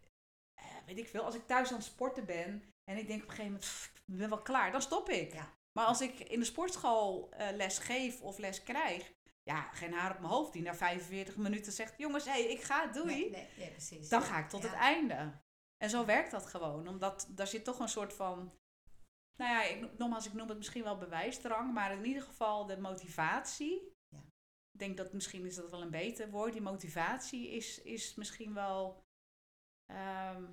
eh, weet ik veel, als ik thuis aan het sporten ben en ik denk op een gegeven moment, "Pff, ik ben wel klaar, dan stop ik. Ja. Maar als ik in de sportschool eh, les geef of les krijg, ja, geen haar op mijn hoofd die na 45 minuten zegt, jongens, hé, hey, ik ga, doei. Nee, nee, nee, precies. Dan Ja, ga ik tot ja. het einde. En zo werkt dat gewoon. Omdat daar zit toch een soort van. Nou ja, ik, nogmaals, ik noem het misschien wel bewijsdrang. Maar in ieder geval de motivatie. Ja. Ik denk dat misschien is dat wel een beter woord. Die motivatie is, is misschien wel. ehm,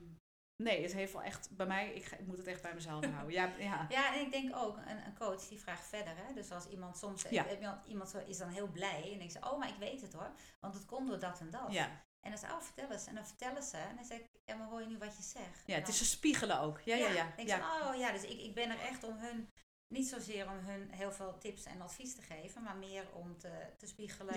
nee, het heeft wel echt bij mij. Ik, ga- ik moet het echt bij mezelf houden. Ja, ja. Ja, en ik denk ook, een, een coach die vraagt verder. Hè? Dus als iemand soms, Ja. iemand, iemand zo- is dan heel blij en denkt ze, oh, maar ik weet het hoor. Want het komt door dat en dat. ja. En dan zeg ik, oh, vertel eens. En dan vertellen ze. En dan zeg ik, ja, maar hoor je nu wat je zegt? ja het is een spiegelen ook. Ja, ja, ja. ja. ze, oh ja, dus ik, ik ben er echt om hun, niet zozeer om hun heel veel tips en advies te geven, maar meer om te, te spiegelen,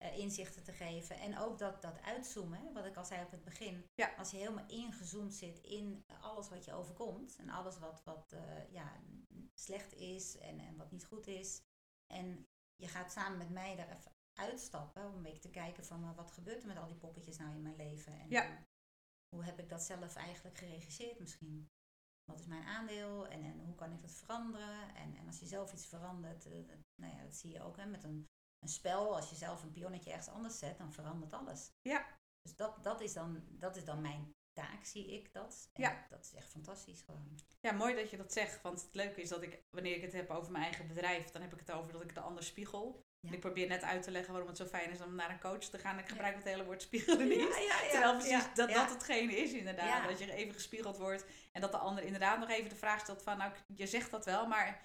Eh, inzichten te geven. En ook dat, dat uitzoomen, hè, wat ik al zei op het begin. Ja. Als je helemaal ingezoomd zit in alles wat je overkomt en alles wat, wat eh, ja, slecht is en, en wat niet goed is. En je gaat samen met mij daar even uitstappen om een beetje te kijken van wat gebeurt er met al die poppetjes nou in mijn leven. En Ja. hoe, hoe heb ik dat zelf eigenlijk geregisseerd misschien? Wat is mijn aandeel en, en hoe kan ik dat veranderen? En, en als je zelf iets verandert, eh, nou ja, dat zie je ook hè, met een, een spel. Als je zelf een pionnetje ergens anders zet, dan verandert alles. Ja. Dus dat, dat, is, dan, dat is dan mijn taak, zie ik dat. En Ja. dat is echt fantastisch gewoon. Ja, mooi dat je dat zegt. Want het leuke is dat ik, wanneer ik het heb over mijn eigen bedrijf, dan heb ik het over dat ik de ander spiegel. Ja. En ik probeer net uit te leggen waarom het zo fijn is om naar een coach te gaan. Ik gebruik het hele woord spiegelen niet. Ja, ja, ja. Terwijl precies dat, dat hetgene is inderdaad. Dat je even gespiegeld wordt. En dat de ander inderdaad nog even de vraag stelt van... Nou, je zegt dat wel, maar...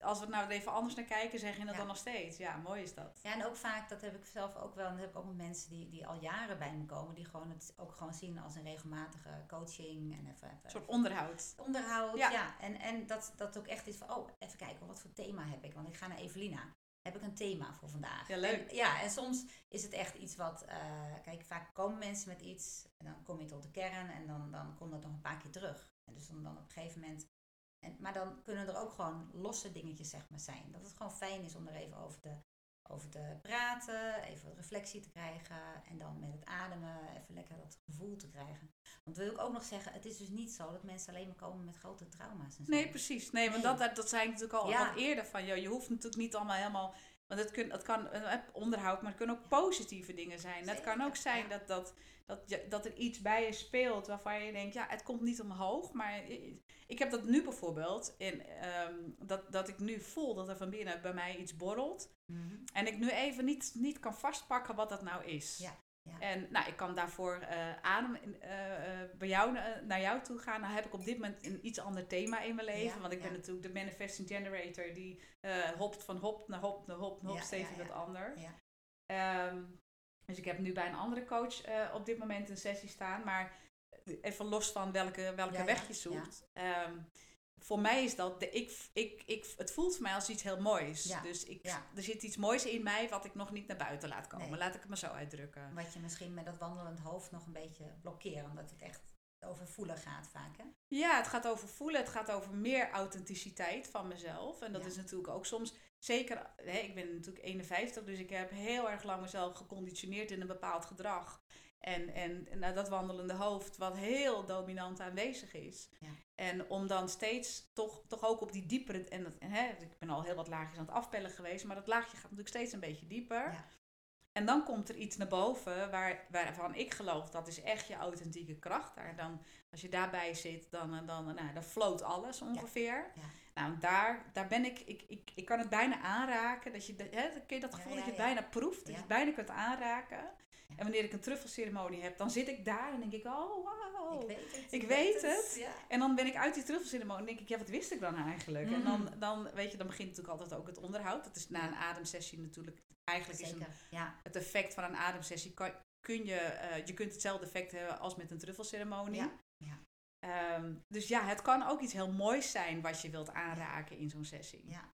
Als we nou even anders naar kijken, zeg je dat Ja. dan nog steeds. Ja, mooi is dat. Ja, en ook vaak, dat heb ik zelf ook wel, en dat heb ik ook met mensen die, die al jaren bij me komen, die gewoon het ook gewoon zien als een regelmatige coaching en even, even Een soort onderhoud. onderhoud. Ja. Ja, En, en dat, dat ook echt is van, oh, even kijken, wat voor thema heb ik? Want ik ga naar Evelina. Heb ik een thema voor vandaag? Ja, leuk. En, ja, en soms is het echt iets wat, eh, kijk, vaak komen mensen met iets en dan kom je tot de kern en dan, dan komt dat nog een paar keer terug. En dus dan, dan op een gegeven moment, en, maar dan kunnen er ook gewoon losse dingetjes zeg maar zijn. Dat het gewoon fijn is om er even over te, over te praten, even wat reflectie te krijgen en dan met het ademen even lekker dat gevoel te krijgen. Want wil ik ook nog zeggen, het is dus niet zo dat mensen alleen maar komen met grote trauma's en zo. Nee, precies. Nee, want Nee. Dat, dat, zei ik natuurlijk al Ja. wat eerder van, joh, je hoeft natuurlijk niet allemaal helemaal... Want het, kun, het kan eh, onderhoud, maar het kunnen ook positieve dingen zijn. Het kan ook zijn dat, dat, dat, dat er iets bij je speelt waarvan je denkt, ja, het komt niet omhoog. Maar ik heb dat nu bijvoorbeeld, in, ehm, dat, dat ik nu voel dat er van binnen bij mij iets borrelt. Mhm. En ik nu even niet, niet kan vastpakken wat dat nou is. Ja, ja. En nou, ik kan daarvoor eh, adem eh, eh, bij jou, naar jou toe gaan. Dan heb ik op dit moment een iets ander thema in mijn leven. Ja, want ik ben natuurlijk de manifesting generator die hopt van hop naar hop naar hop naar hop, steeds weer wat anders. Ja. Ehm, dus ik heb nu bij een andere coach op dit moment een sessie staan. Maar even los van welke, welke weg je zoekt. Ehm, voor mij is dat, de, ik, ik, ik, het voelt voor mij als iets heel moois. Ja, Dus ik, ja. er zit iets moois in mij wat ik nog niet naar buiten laat komen. Nee. Laat ik het maar zo uitdrukken. Wat je misschien met dat wandelend hoofd nog een beetje blokkeren, omdat het echt over voelen gaat vaak. Hè? Ja, het gaat over voelen. Het gaat over meer authenticiteit van mezelf. En dat Ja. is natuurlijk ook soms, zeker, hè, ik ben natuurlijk 51, dus ik heb heel erg lang mezelf geconditioneerd in een bepaald gedrag. En, en, en nou, dat wandelende hoofd, wat heel dominant aanwezig is. Ja. En om dan steeds toch, toch ook op die diepere. En, dat, en hè, ik ben al heel wat laagjes aan het afpellen geweest, maar dat laagje gaat natuurlijk steeds een beetje dieper. Ja. En dan komt er iets naar boven waar, waarvan ik geloof dat is echt je authentieke kracht. Daar dan, als je daarbij zit, dan, eh, dan, nou, dan floot alles ongeveer. Ja. Nou, daar, daar ben ik, ik, ik, ik kan het bijna aanraken. Dat je, hè, ken je dat gevoel dat je het bijna proeft, dat je het bijna kunt aanraken. En wanneer ik een truffelceremonie heb, dan zit ik daar en denk ik, oh wauw. Ik weet het. Ik weet het. Ja. En dan ben ik uit die truffelceremonie en denk ik, ja, wat wist ik dan eigenlijk? En dan, Mm. dan, weet je, dan begint natuurlijk altijd ook het onderhoud. Dat is na een ademsessie natuurlijk, eigenlijk is een. Ja. het effect van een ademsessie kan, kun je, eh, je kunt hetzelfde effect hebben als met een truffelceremonie. Ja, ja. Ehm, dus ja, het kan ook iets heel moois zijn wat je wilt aanraken in zo'n sessie. Ja.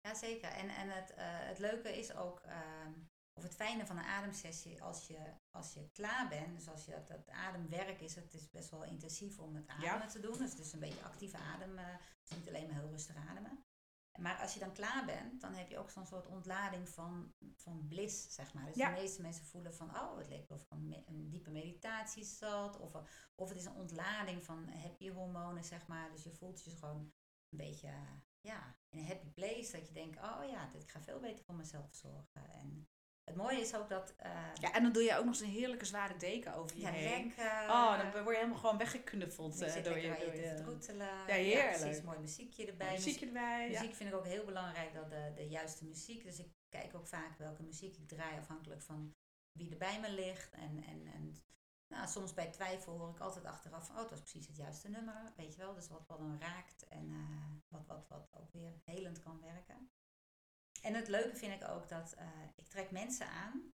Ja, zeker. En, en het, eh, het leuke is ook, ehm, of het fijne van een ademsessie, als je, als je klaar bent, dus als je dat, dat ademwerk is, het is best wel intensief om het ademen Ja. te doen. Dus het is een beetje actieve adem, eh, het is niet alleen maar heel rustig ademen. Maar als je dan klaar bent, dan heb je ook zo'n soort ontlading van, van bliss, zeg maar. Dus Ja. de meeste mensen voelen van, oh, het leek of ik een, me- een diepe meditatie zat. Of, of het is een ontlading van happy hormonen, zeg maar. Dus je voelt je gewoon een beetje ja, in een happy place. Dat je denkt, oh ja, dit, ik ga veel beter voor mezelf zorgen. En het mooie is ook dat... eh, Ja, en dan doe je ook nog eens een heerlijke zware deken over je ja, heen. lekker. Oh, dan word je helemaal gewoon weggeknuffeld je eh, door je... Door je te vertroetelen. Ja, heerlijk. precies, mooi muziekje erbij. muziekje erbij. Ja. Muziek vind ik ook heel belangrijk, dat de, de juiste muziek. Dus ik kijk ook vaak welke muziek ik draai, afhankelijk van wie er bij me ligt. En, en, en nou, soms bij twijfel hoor ik altijd achteraf van, oh, het was precies het juiste nummer. Weet je wel, dus wat, wat dan raakt en eh, wat, wat, wat ook weer helend kan werken. En het leuke vind ik ook dat eh, ik trek mensen aan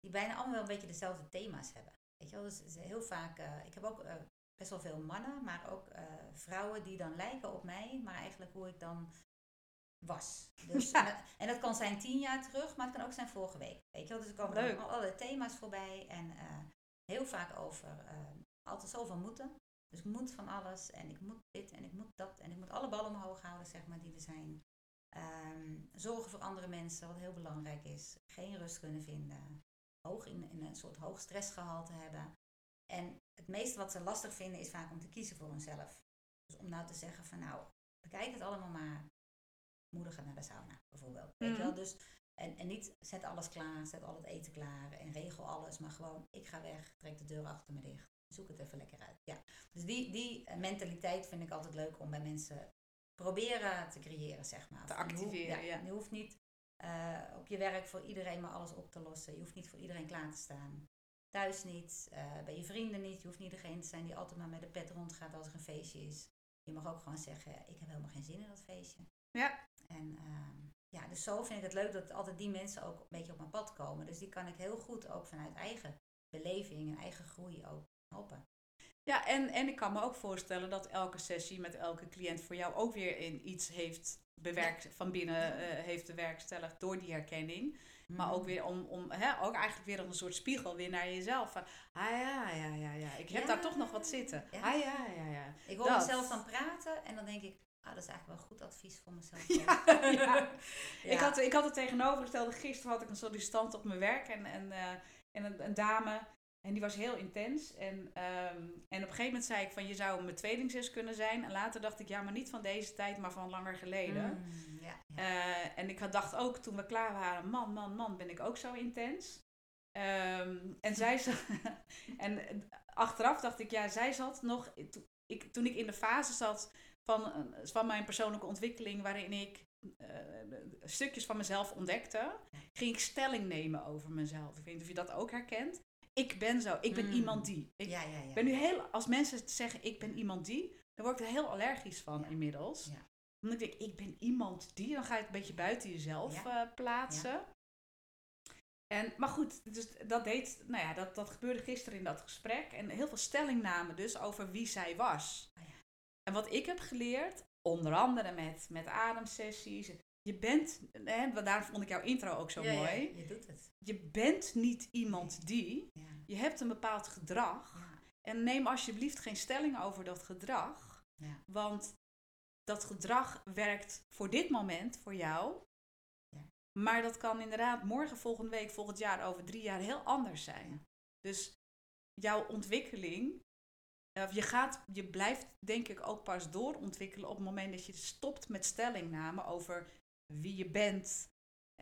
die bijna allemaal wel een beetje dezelfde thema's hebben. Weet je wel, dus heel vaak, eh, ik heb ook eh, best wel veel mannen, maar ook vrouwen die dan lijken op mij, maar eigenlijk hoe ik dan was. Dus, Ja. en, dat, en dat kan zijn tien jaar terug, maar het kan ook zijn vorige week. Weet je wel, dus er komen Leuk. alle thema's voorbij en heel vaak over altijd zoveel moeten. Dus ik moet van alles en ik moet dit en ik moet dat en ik moet alle ballen omhoog houden, zeg maar, die er zijn. Ehm, zorgen voor andere mensen, wat heel belangrijk is. Geen rust kunnen vinden. Hoog in, in een soort hoog stressgehalte hebben. En het meeste wat ze lastig vinden is vaak om te kiezen voor hunzelf. Dus om nou te zeggen van nou, bekijk het allemaal maar. Moeder gaat naar de sauna bijvoorbeeld. Weet je Mhm. wel? Dus, en, en niet zet alles klaar, zet al het eten klaar en regel alles. Maar gewoon, ik ga weg, trek de deur achter me dicht. Zoek het even lekker uit. Ja. Dus die, die eh, mentaliteit vind ik altijd leuk om bij mensen proberen te creëren, zeg maar. Te Van, je hoeft- activeren, ja. Je hoeft niet eh, op je werk voor iedereen maar alles op te lossen. Je hoeft niet voor iedereen klaar te staan. Thuis niet, eh, bij je vrienden niet. Je hoeft niet degene te zijn die altijd maar met de pet rondgaat als er een feestje is. Je mag ook gewoon zeggen, ik heb helemaal geen zin in dat feestje. Ja. En ehm, ja, dus zo vind ik het leuk dat altijd die mensen ook een beetje op mijn pad komen. Dus die kan ik heel goed ook vanuit eigen beleving en eigen groei ook helpen. Ja, en, en ik kan me ook voorstellen dat elke sessie met elke cliënt voor jou ook weer in iets heeft bewerkt, van binnen uh, heeft bewerkstelligd door die herkenning. Maar ook Mhm. weer om, om hè, ook eigenlijk weer een soort spiegel weer naar jezelf. Van, ah ja, ja, ja, ja. Ik heb Ja. daar toch nog wat zitten. Ja. Ah ja, ja, ja. Ik hoor Dat. mezelf dan praten en dan denk ik, ah, dat is eigenlijk wel goed advies voor mezelf. Ja, ja. Ja. Ik, had, ik had het tegenovergestelde. Gisteren had ik een sollicitant op mijn werk en, en, eh, en een, een dame. En die was heel intens. En, ehm, en op een gegeven moment zei ik van je zou mijn tweelingzus kunnen zijn. En later dacht ik ja, maar niet van deze tijd, maar van langer geleden. Mm, ja, ja. Eh, en ik had dacht ook toen we klaar waren, man, man, man, ben ik ook zo intens. Ehm, en zij zat, en achteraf dacht ik, ja, zij zat nog, to- ik, toen ik in de fase zat van, eh, van mijn persoonlijke ontwikkeling, waarin ik eh, stukjes van mezelf ontdekte, ging ik stelling nemen over mezelf. Ik weet niet of je dat ook herkent. Ik ben zo, ik ben Mm. iemand die. Ik ja, ja, ja. ben nu heel, als mensen zeggen ik ben iemand die, dan word ik er heel allergisch van inmiddels. Omdat ik denk, ik ben iemand die, dan ga je het een beetje buiten jezelf eh, plaatsen. En, maar goed, dus dat deed, nou ja, dat, dat gebeurde gisteren in dat gesprek. En heel veel stellingnamen dus over wie zij was. Ah. En wat ik heb geleerd, onder andere met, met ademsessies. Je bent, hè, daarom vond ik jouw intro ook zo Ja, ja, mooi. je doet het. Je bent niet iemand die. Ja. Je hebt een bepaald gedrag. En neem alsjeblieft geen stelling over dat gedrag. Ja. Want dat gedrag werkt voor dit moment voor jou. Ja. Maar dat kan inderdaad morgen, volgende week, volgend jaar, over drie jaar heel anders zijn. Dus jouw ontwikkeling, je, gaat, je blijft denk ik ook pas doorontwikkelen op het moment dat je stopt met stellingnamen over wie je bent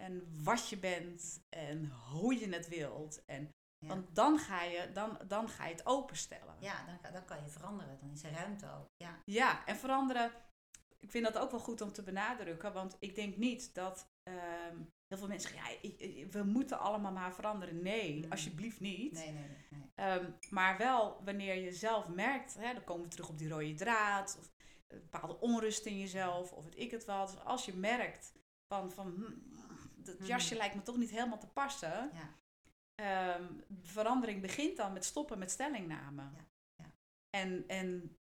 en wat je bent en hoe je het wilt. En, Ja. Want dan ga, je, dan, dan ga je het openstellen. Ja, dan, kan- dan kan je veranderen. Dan is er ruimte ook. Ja. Ja, en veranderen. Ik vind dat ook wel goed om te benadrukken. Want ik denk niet dat ehm, heel veel mensen zeggen: ja, ik- ik- we moeten allemaal maar veranderen. Nee, Mm. alsjeblieft niet. Nee, nee, nee. nee. Ehm, maar wel wanneer je zelf merkt, hè, dan komen we terug op die rode draad. Of een bepaalde onrust in jezelf, of weet ik het wel. Dus als je merkt van, van hm, dat Mhm. jasje lijkt me toch niet helemaal te passen. Ja. Ehm, verandering begint dan met stoppen met stellingnamen. Ja, ja. En, en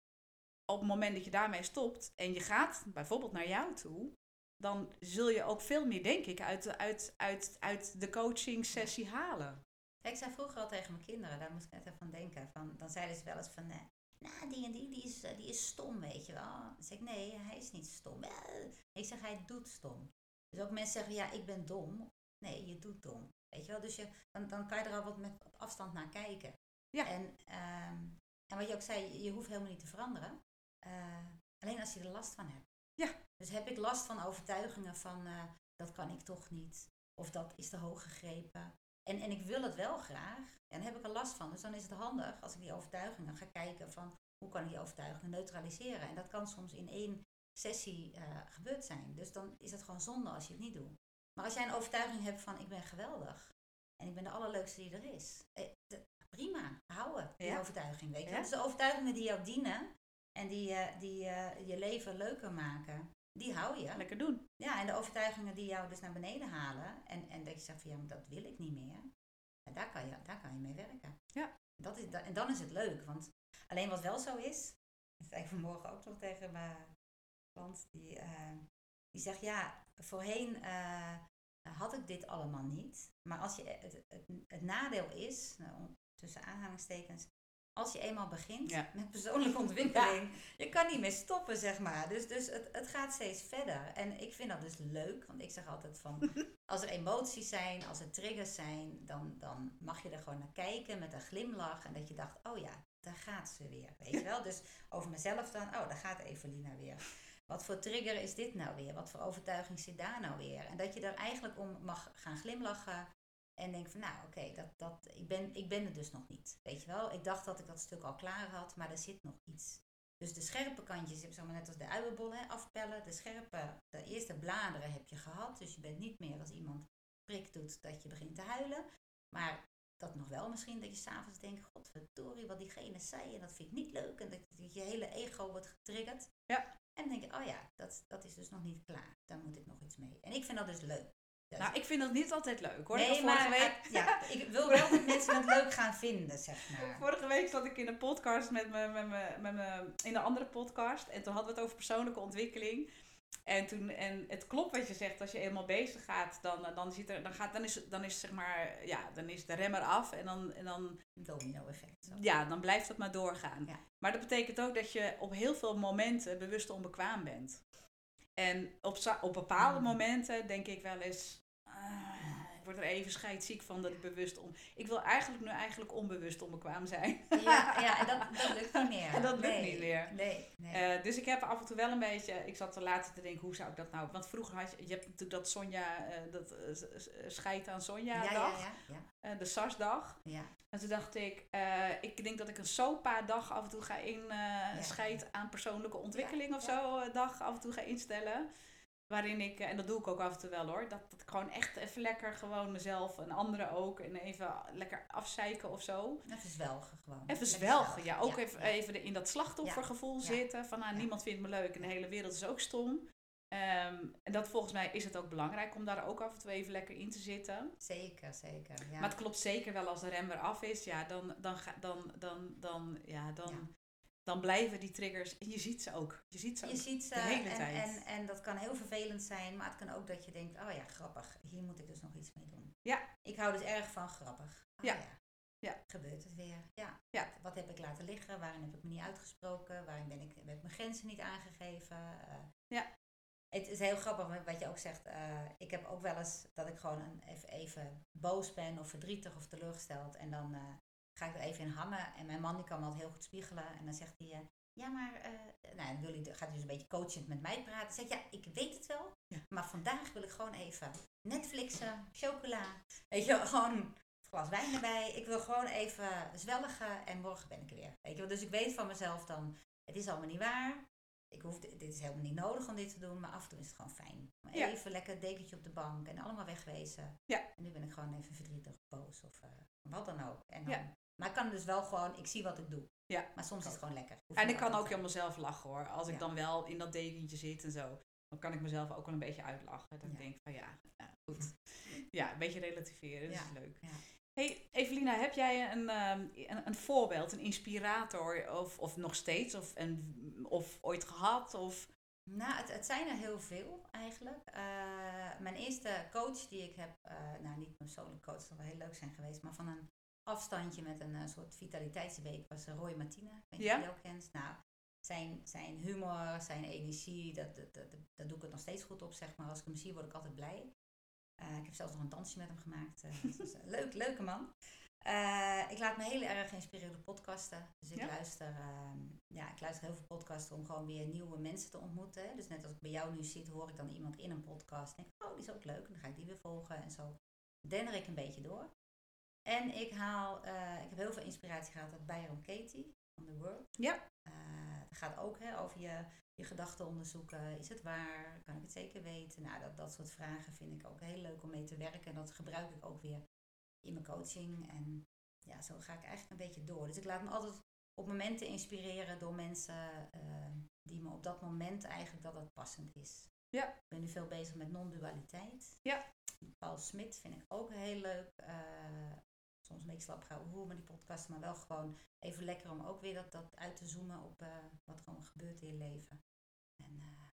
op het moment dat je daarmee stopt en je gaat bijvoorbeeld naar jou toe, dan zul je ook veel meer, denk ik, uit, de- uit, uit, uit de coaching sessie halen. Ik zei vroeger al tegen mijn kinderen, daar moest ik net even aan denken. Van, dan zeiden ze wel eens van, eh, nou die en die, die is, eh, die is stom, weet je wel. Dan zeg ik, nee, hij is niet stom. Eh, Ik zeg, hij doet stom. Dus ook mensen zeggen, ja, ik ben dom. Nee, je doet dom. Weet je wel, dus je, dan, dan kan je er al wat met op afstand naar kijken. Ja. En, ehm, en wat je ook zei, je hoeft helemaal niet te veranderen. Eh, alleen als je er last van hebt. Ja. Dus heb ik last van overtuigingen van, eh, dat kan ik toch niet. Of dat is te hoog gegrepen. En, en ik wil het wel graag. En daar heb ik er last van. Dus dan is het handig als ik die overtuigingen ga kijken van hoe kan ik die overtuigingen neutraliseren. En dat kan soms in één sessie eh, gebeurd zijn. Dus dan is het gewoon zonde als je het niet doet. Maar als jij een overtuiging hebt van ik ben geweldig. En ik ben de allerleukste die er is. Eh, de- prima, houden die Ja. overtuiging. Weet je? Ja. Dus de overtuigingen die jou dienen en die, eh, die eh, je leven leuker maken, die hou je. Lekker doen. Ja, en de overtuigingen die jou dus naar beneden halen. En, en dat je zegt van ja, maar dat wil ik niet meer. Daar kan je, daar kan je mee werken. Ja. Dat is, da- en dan is het leuk. Want alleen wat wel zo is. Dat zei ik vanmorgen ook nog tegen mijn klant. Die, eh, die zegt ja, voorheen eh, had ik dit allemaal niet. Maar als je, het, het, het nadeel is, nou, tussen aanhalingstekens. Als je eenmaal begint Ja. met persoonlijke ontwikkeling, je kan niet meer stoppen, zeg maar. Dus, dus het, het gaat steeds verder. En ik vind dat dus leuk, want ik zeg altijd van, als er emoties zijn, als er triggers zijn, dan, dan mag je er gewoon naar kijken met een glimlach. En dat je dacht, oh ja, daar gaat ze weer, weet je wel. Dus over mezelf dan, oh, daar gaat Evelina weer. Wat voor trigger is dit nou weer? Wat voor overtuiging zit daar nou weer? En dat je er eigenlijk om mag gaan glimlachen. En denk van, nou oké, dat, dat, ik, ben, ik ben er dus nog niet. Weet je wel, ik dacht dat ik dat stuk al klaar had, maar er zit nog iets. Dus de scherpe kantjes, zeg maar net als de uienbol, hè, afpellen. De scherpe, de eerste bladeren heb je gehad. Dus je bent niet meer als iemand prik doet dat je begint te huilen. Maar dat nog wel misschien, dat je s'avonds denkt, godverdorie, wat diegene zei en dat vind ik niet leuk. En dat, je hele ego wordt getriggerd. Ja. En dan denk je, oh ja, dat, dat is dus nog niet klaar. Daar moet ik nog iets mee. En ik vind dat dus leuk. Dus- Nou, ik vind dat niet altijd leuk hoor. nee, maar week... ja, ik wil wel dat mensen het leuk gaan vinden, zeg maar. Vorige week zat ik in een podcast met me, met me, met me, in een andere podcast. En toen hadden we het over persoonlijke ontwikkeling. En, toen, en het klopt wat je zegt, als je eenmaal bezig gaat, dan, eh, dan, zit er, dan, gaat, dan, is, dan is zeg maar, ja, dan is de remmer af en dan, en dan, Domino effect. Zo. ja, dan blijft het maar doorgaan. Ja. Maar dat betekent ook dat je op heel veel momenten bewust onbekwaam bent. En op, op bepaalde Mm. momenten denk ik wel eens, ah, word er even scheidziek van dat ik bewust om. Ik wil eigenlijk nu eigenlijk onbewust onbekwaam zijn. Ja, ja en dat, dat lukt niet meer. En dat lukt Nee, niet meer. Nee, nee. Eh, dus ik heb af en toe wel een beetje, ik zat te later te denken, hoe zou ik dat nou? Want vroeger had je, je hebt natuurlijk dat Sonja, eh, dat eh, scheid aan Sonja ja, ja, dag, ja, ja, de SARS-dag. ja. En toen dacht ik, ik denk dat ik een SOPA-dag af en toe ga in, scheid aan persoonlijke ontwikkeling of zo, dag af en toe ga instellen. Waarin ik, eh, en dat doe ik ook af en toe wel hoor, dat, dat ik gewoon echt even lekker gewoon mezelf en anderen ook en even lekker afzeiken of zo. Even zwelgen gewoon. Even zwelgen, ja. Ook Ja, even, ja. even in dat slachtoffergevoel Ja. zitten. Van nou, niemand vindt me leuk en de hele wereld is ook stom. Ehm, en dat volgens mij is het ook belangrijk om daar ook af en toe even lekker in te zitten. Zeker, zeker. Ja. Maar het klopt zeker wel als de rem weer af is. Ja, dan, dan, dan, dan, dan, ja, dan. Dan blijven die triggers. En je ziet ze ook. Je ziet ze je ook. ziet ze de hele en, tijd. En, en dat kan heel vervelend zijn, maar het kan ook dat je denkt, oh ja, grappig, hier moet ik dus nog iets mee doen. Ja. Ik hou dus erg van grappig. Oh Ja. ja. Ja. Gebeurt het weer? Ja. Ja. Wat heb ik laten liggen? Waarin heb ik me niet uitgesproken? Waarin ben ik, heb ik mijn grenzen niet aangegeven? Eh, Ja. Het is heel grappig wat je ook zegt. eh, ik heb ook wel eens dat ik gewoon een, even, even boos ben of verdrietig of teleurgesteld. En dan eh, ga ik er even in hangen. En mijn man die kan altijd heel goed spiegelen. En dan zegt hij, eh, ja maar, eh, nou, wil hij, gaat hij dus een beetje coachend met mij praten. Dan zeg ik, ja, ik weet het wel. Ja. Maar vandaag wil ik gewoon even Netflixen, chocola. Weet je, gewoon een glas wijn erbij. Ik wil gewoon even zwelgen en morgen ben ik er weer. Weet je wel, dus ik weet van mezelf dan, het is allemaal niet waar. Ik hoef, dit is helemaal niet nodig om dit te doen, maar af en toe is het gewoon fijn. Maar Ja. Even lekker een dekentje op de bank en allemaal wegwezen. Ja. En nu ben ik gewoon even verdrietig, boos of eh, wat dan ook. En dan, Ja. Maar ik kan dus wel gewoon, ik zie wat ik doe. Ja. Maar soms is het gewoon lekker. En ik kan ook aan mezelf lachen hoor. Als ik dan wel in dat dekentje zit en zo. Dan kan ik mezelf ook wel een beetje uitlachen. Ik Ja. denk van ja, nou, goed. Ja, een beetje relativeren. Dat is leuk. Ja. Hey Evelina, heb jij een, ehm, een, een voorbeeld, een inspirator of, of nog steeds? Of, een, of ooit gehad? Of, Nou, het, het zijn er heel veel eigenlijk. Eh, mijn eerste coach die ik heb, eh, nou niet mijn persoonlijke coach, dat zou wel heel leuk zijn geweest, maar van een afstandje met een eh, soort vitaliteitsweek was eh, Roy Martina. Ik weet niet Ja. of je kent. Nou, zijn, zijn humor, zijn energie, dat, dat, dat, dat doe ik het nog steeds goed op, zeg maar. Als ik hem zie, word ik altijd blij. Eh, ik heb zelfs nog een dansje met hem gemaakt. dus leuk, leuke man. Ik laat me heel erg inspireren door podcasten. Dus ik Ja? luister, ehm, ja, ik luister heel veel podcasten om gewoon weer nieuwe mensen te ontmoeten. hè. Dus net als ik bij jou nu zit, hoor ik dan iemand in een podcast. En denk, ik, oh, die is ook leuk. En dan ga ik die weer volgen. En zo denner ik een beetje door. En ik haal, eh, ik heb heel veel inspiratie gehad uit Byron Katie van The World. Ja. Eh, het gaat ook hè, over je, je gedachten onderzoeken. Is het waar? Kan ik het zeker weten? Nou, dat, dat soort vragen vind ik ook heel leuk om mee te werken. En dat gebruik ik ook weer in mijn coaching. En ja, zo ga ik eigenlijk een beetje door. Dus ik laat me altijd op momenten inspireren door mensen eh, die me op dat moment eigenlijk dat het passend is. Ja. Ik ben nu veel bezig met non-dualiteit. Ja. Paul Smit vind ik ook heel leuk. Eh, soms een beetje slap gaan hoe met die podcast, maar wel gewoon even lekker om ook weer dat, dat uit te zoomen op eh, wat er allemaal gebeurt in je leven. En eh,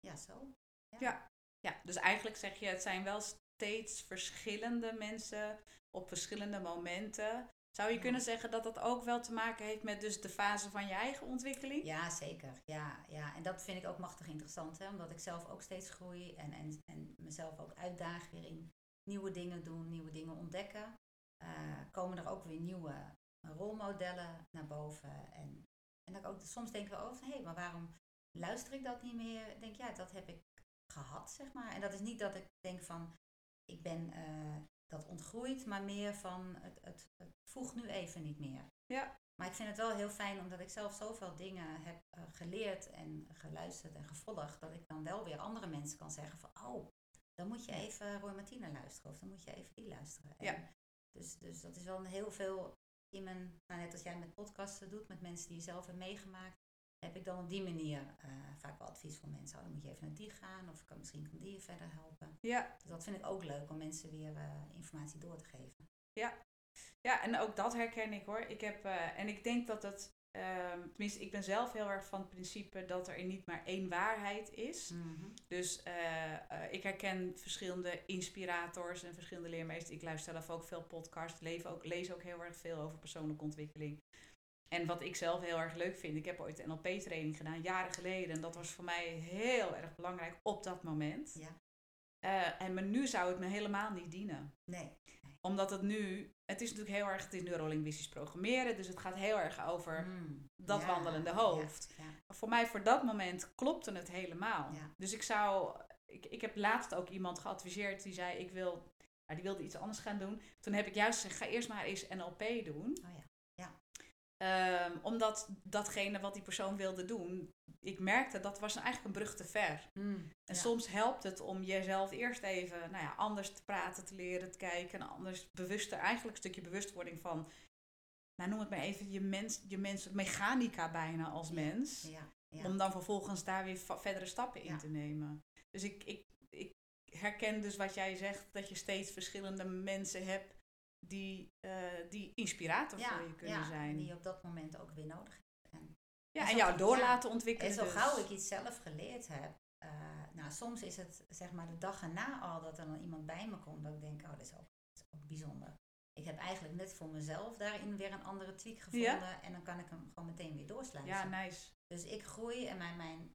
ja, zo. ja, dus eigenlijk zeg je, het zijn wel steeds verschillende mensen op verschillende momenten. Zou je Ja. kunnen zeggen dat dat ook wel te maken heeft met dus de fase van je eigen ontwikkeling? Ja, zeker. Ja, ja. En dat vind ik ook machtig interessant, hè? omdat ik zelf ook steeds groei en, en, en mezelf ook uitdaag weer in nieuwe dingen doen, nieuwe dingen ontdekken. Eh, komen er ook weer nieuwe rolmodellen naar boven. En, en ik ook soms denk ik wel over, hé, hey, maar waarom luister ik dat niet meer? Ik denk, ja, dat heb ik gehad, zeg maar. En dat is niet dat ik denk van, ik ben eh, dat ontgroeid, maar meer van, het, het, het voegt nu even niet meer. Ja. Maar ik vind het wel heel fijn omdat ik zelf zoveel dingen heb eh, geleerd en geluisterd en gevolgd, dat ik dan wel weer andere mensen kan zeggen van, oh, dan moet je even Roy Martina luisteren of dan moet je even die luisteren. En Ja. Dus, dus dat is wel een heel veel in mijn, nou net als jij met podcasten doet, met mensen die je zelf hebt meegemaakt, heb ik dan op die manier uh, vaak wel advies voor mensen. Oh, dan moet je even naar die gaan of kan, misschien kan die je verder helpen. Ja. Dus dat vind ik ook leuk om mensen weer uh, informatie door te geven. Ja. ja, en ook dat herken ik hoor. Ik heb, uh, en ik denk dat het, tenminste ik ben zelf heel erg van het principe dat er niet maar één waarheid is. Mm -hmm. Dus ik herken verschillende inspirators en verschillende leermeesters. Ik luister zelf ook veel podcasts, leef ook, lees ook heel erg veel over persoonlijke ontwikkeling. En wat ik zelf heel erg leuk vind, ik heb ooit NLP-training gedaan, jaren geleden. En dat was voor mij heel erg belangrijk op dat moment. Ja. Uh, en maar nu zou het me helemaal niet dienen. Nee. Omdat het nu, het is natuurlijk heel erg, het is neurolinguistisch programmeren. Dus het gaat heel erg over Mm. dat Ja, wandelende hoofd. Ja, ja. Maar voor mij, voor dat moment, klopte het helemaal. Dus ik zou, ik, ik heb laatst ook iemand geadviseerd die zei, ik wil, nou, die wilde iets anders gaan doen. Toen heb ik juist gezegd, ga eerst maar eens NLP doen. Oh Ehm, omdat datgene wat die persoon wilde doen, ik merkte dat was eigenlijk een brug te ver. Mm. En Ja. soms helpt het om jezelf eerst even nou ja, anders te praten, te leren, te kijken. En anders bewuster, eigenlijk een stukje bewustwording van, nou noem het maar even, je, mens, je mens, mechanica bijna als mens. Ja. Om dan vervolgens daar weer verdere stappen in te nemen. Dus ik, ik, ik herken dus wat jij zegt, dat je steeds verschillende mensen hebt die, eh, die inspirator ja, voor je kunnen ja, zijn. die je op dat moment ook weer nodig hebt. En, Ja, En jou door laten ontwikkelen. en zo dus. gauw ik iets zelf geleerd heb, eh, nou soms is het zeg maar de dag erna al dat er dan iemand bij me komt dat ik denk, oh dat is ook, dat is ook bijzonder. Ik heb eigenlijk net voor mezelf daarin weer een andere tweak gevonden en dan kan ik hem gewoon meteen weer doorsluiten. Ja, nice. Dus ik groei en mijn, mijn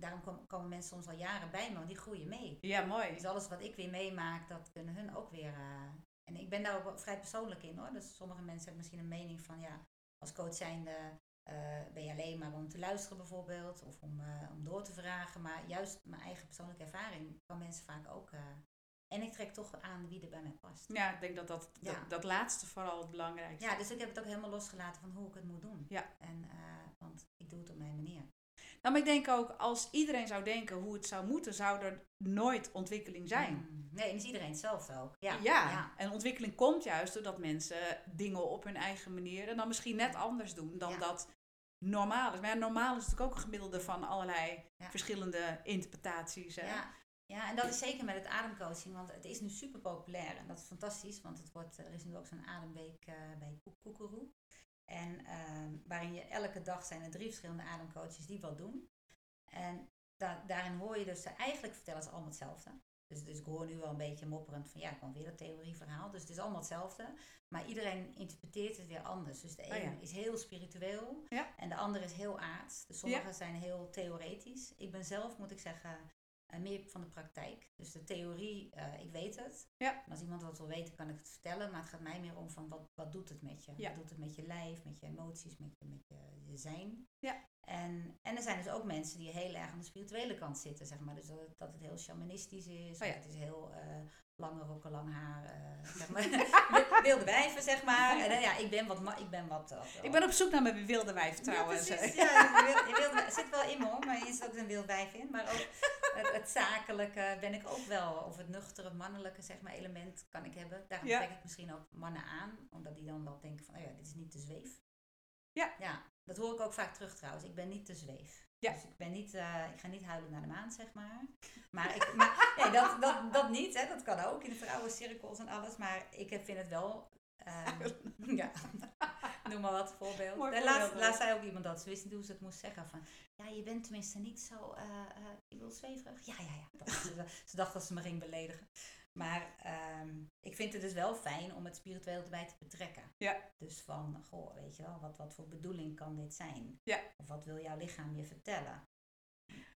daarom kom- komen mensen soms al jaren bij me, want die groeien mee. Ja, mooi. Dus alles wat ik weer meemaak, dat kunnen hun ook weer. eh, en ik ben daar ook wel vrij persoonlijk in hoor. Dus sommige mensen hebben misschien een mening van ja, als coach zijnde eh, ben je alleen maar om te luisteren bijvoorbeeld, of om, eh, om door te vragen. Maar juist mijn eigen persoonlijke ervaring kan mensen vaak ook. eh, en ik trek toch aan wie er bij mij past. Ja, ik denk dat dat, Ja. dat, dat laatste vooral het belangrijkste Ja, dus ik heb het ook helemaal losgelaten van hoe ik het moet doen. Ja. En, want ik doe het op mijn manier. Nou, maar ik denk ook, als iedereen zou denken hoe het zou moeten, zou er nooit ontwikkeling zijn. Mm. Nee, en is iedereen hetzelfde ook. Ja. Ja, ja. en ontwikkeling komt juist doordat mensen dingen op hun eigen manier en dan misschien net anders doen dan Ja. dat normaal is. Maar ja, normaal is natuurlijk ook een gemiddelde van allerlei verschillende interpretaties. Hè? Ja, ja, en dat is zeker met het ademcoaching, want het is nu super populair en dat is fantastisch, want het wordt, er is nu ook zo'n ademweek eh, bij Koek- Koekeroe. En ehm, waarin je elke dag zijn er drie verschillende ademcoaches die wat doen. En da- daarin hoor je dus, ze eigenlijk vertellen ze allemaal hetzelfde. Dus, dus ik hoor nu wel een beetje mopperend van ja, ik kwam weer dat theorieverhaal. Dus het is allemaal hetzelfde. Maar iedereen interpreteert het weer anders. Dus de Oh een ja. is heel spiritueel Ja. en de ander is heel aards. Dus sommige zijn heel theoretisch. Ik ben zelf, moet ik zeggen, eh, meer van de praktijk. Dus de theorie, eh, ik weet het. Ja. En als iemand wat wil weten, kan ik het vertellen. Maar het gaat mij meer om van wat, wat doet het met je? Ja. Wat doet het met je lijf, met je emoties, met je, met je, je zijn? Ja. En, en er zijn dus ook mensen die heel erg aan de spirituele kant zitten, zeg maar. Dus dat het, dat het heel shamanistisch is. Oh ja. het is heel eh, lange rokken, lang haar. zeg maar. Wilde wijven, zeg maar. En, eh, ja, ik ben wat... Ik ben wat, wat Ik ben op zoek naar mijn wilde wijf trouwens. ja, precies. Ja, je wil- je wil- er zit wel in me hoor, maar er zit ook een wild wijf in. Maar ook het, het zakelijke ben ik ook wel. Of het nuchtere, mannelijke zeg maar, element kan ik hebben. Daarom trek ik misschien ook mannen aan. Omdat die dan wel denken van, oh ja, dit is niet te zweef. Ja. Ja, dat hoor ik ook vaak terug trouwens. Ik ben niet te zweef. Ja. Dus ik, ben niet, eh, ik ga niet huilen naar de maan, zeg maar. Maar, ik, maar nee, dat, dat, dat niet. Hè. Dat kan ook in de vrouwencirkels en alles. Maar ik vind het wel... ehm, ja, noem maar wat voorbeeld. Laatst, voorbeeld, laatst zei ook iemand dat. Ze wist niet hoe ze het moest zeggen. Van, ja, je bent tenminste niet zo... je wil zweverig. Ja, ja, ja. Dat, ze, ze dacht dat ze me ging beledigen. Maar ehm, ik vind het dus wel fijn om het spiritueel erbij te betrekken. Ja. Dus van, goh, weet je wel, wat, wat voor bedoeling kan dit zijn? Ja. Of wat wil jouw lichaam je vertellen?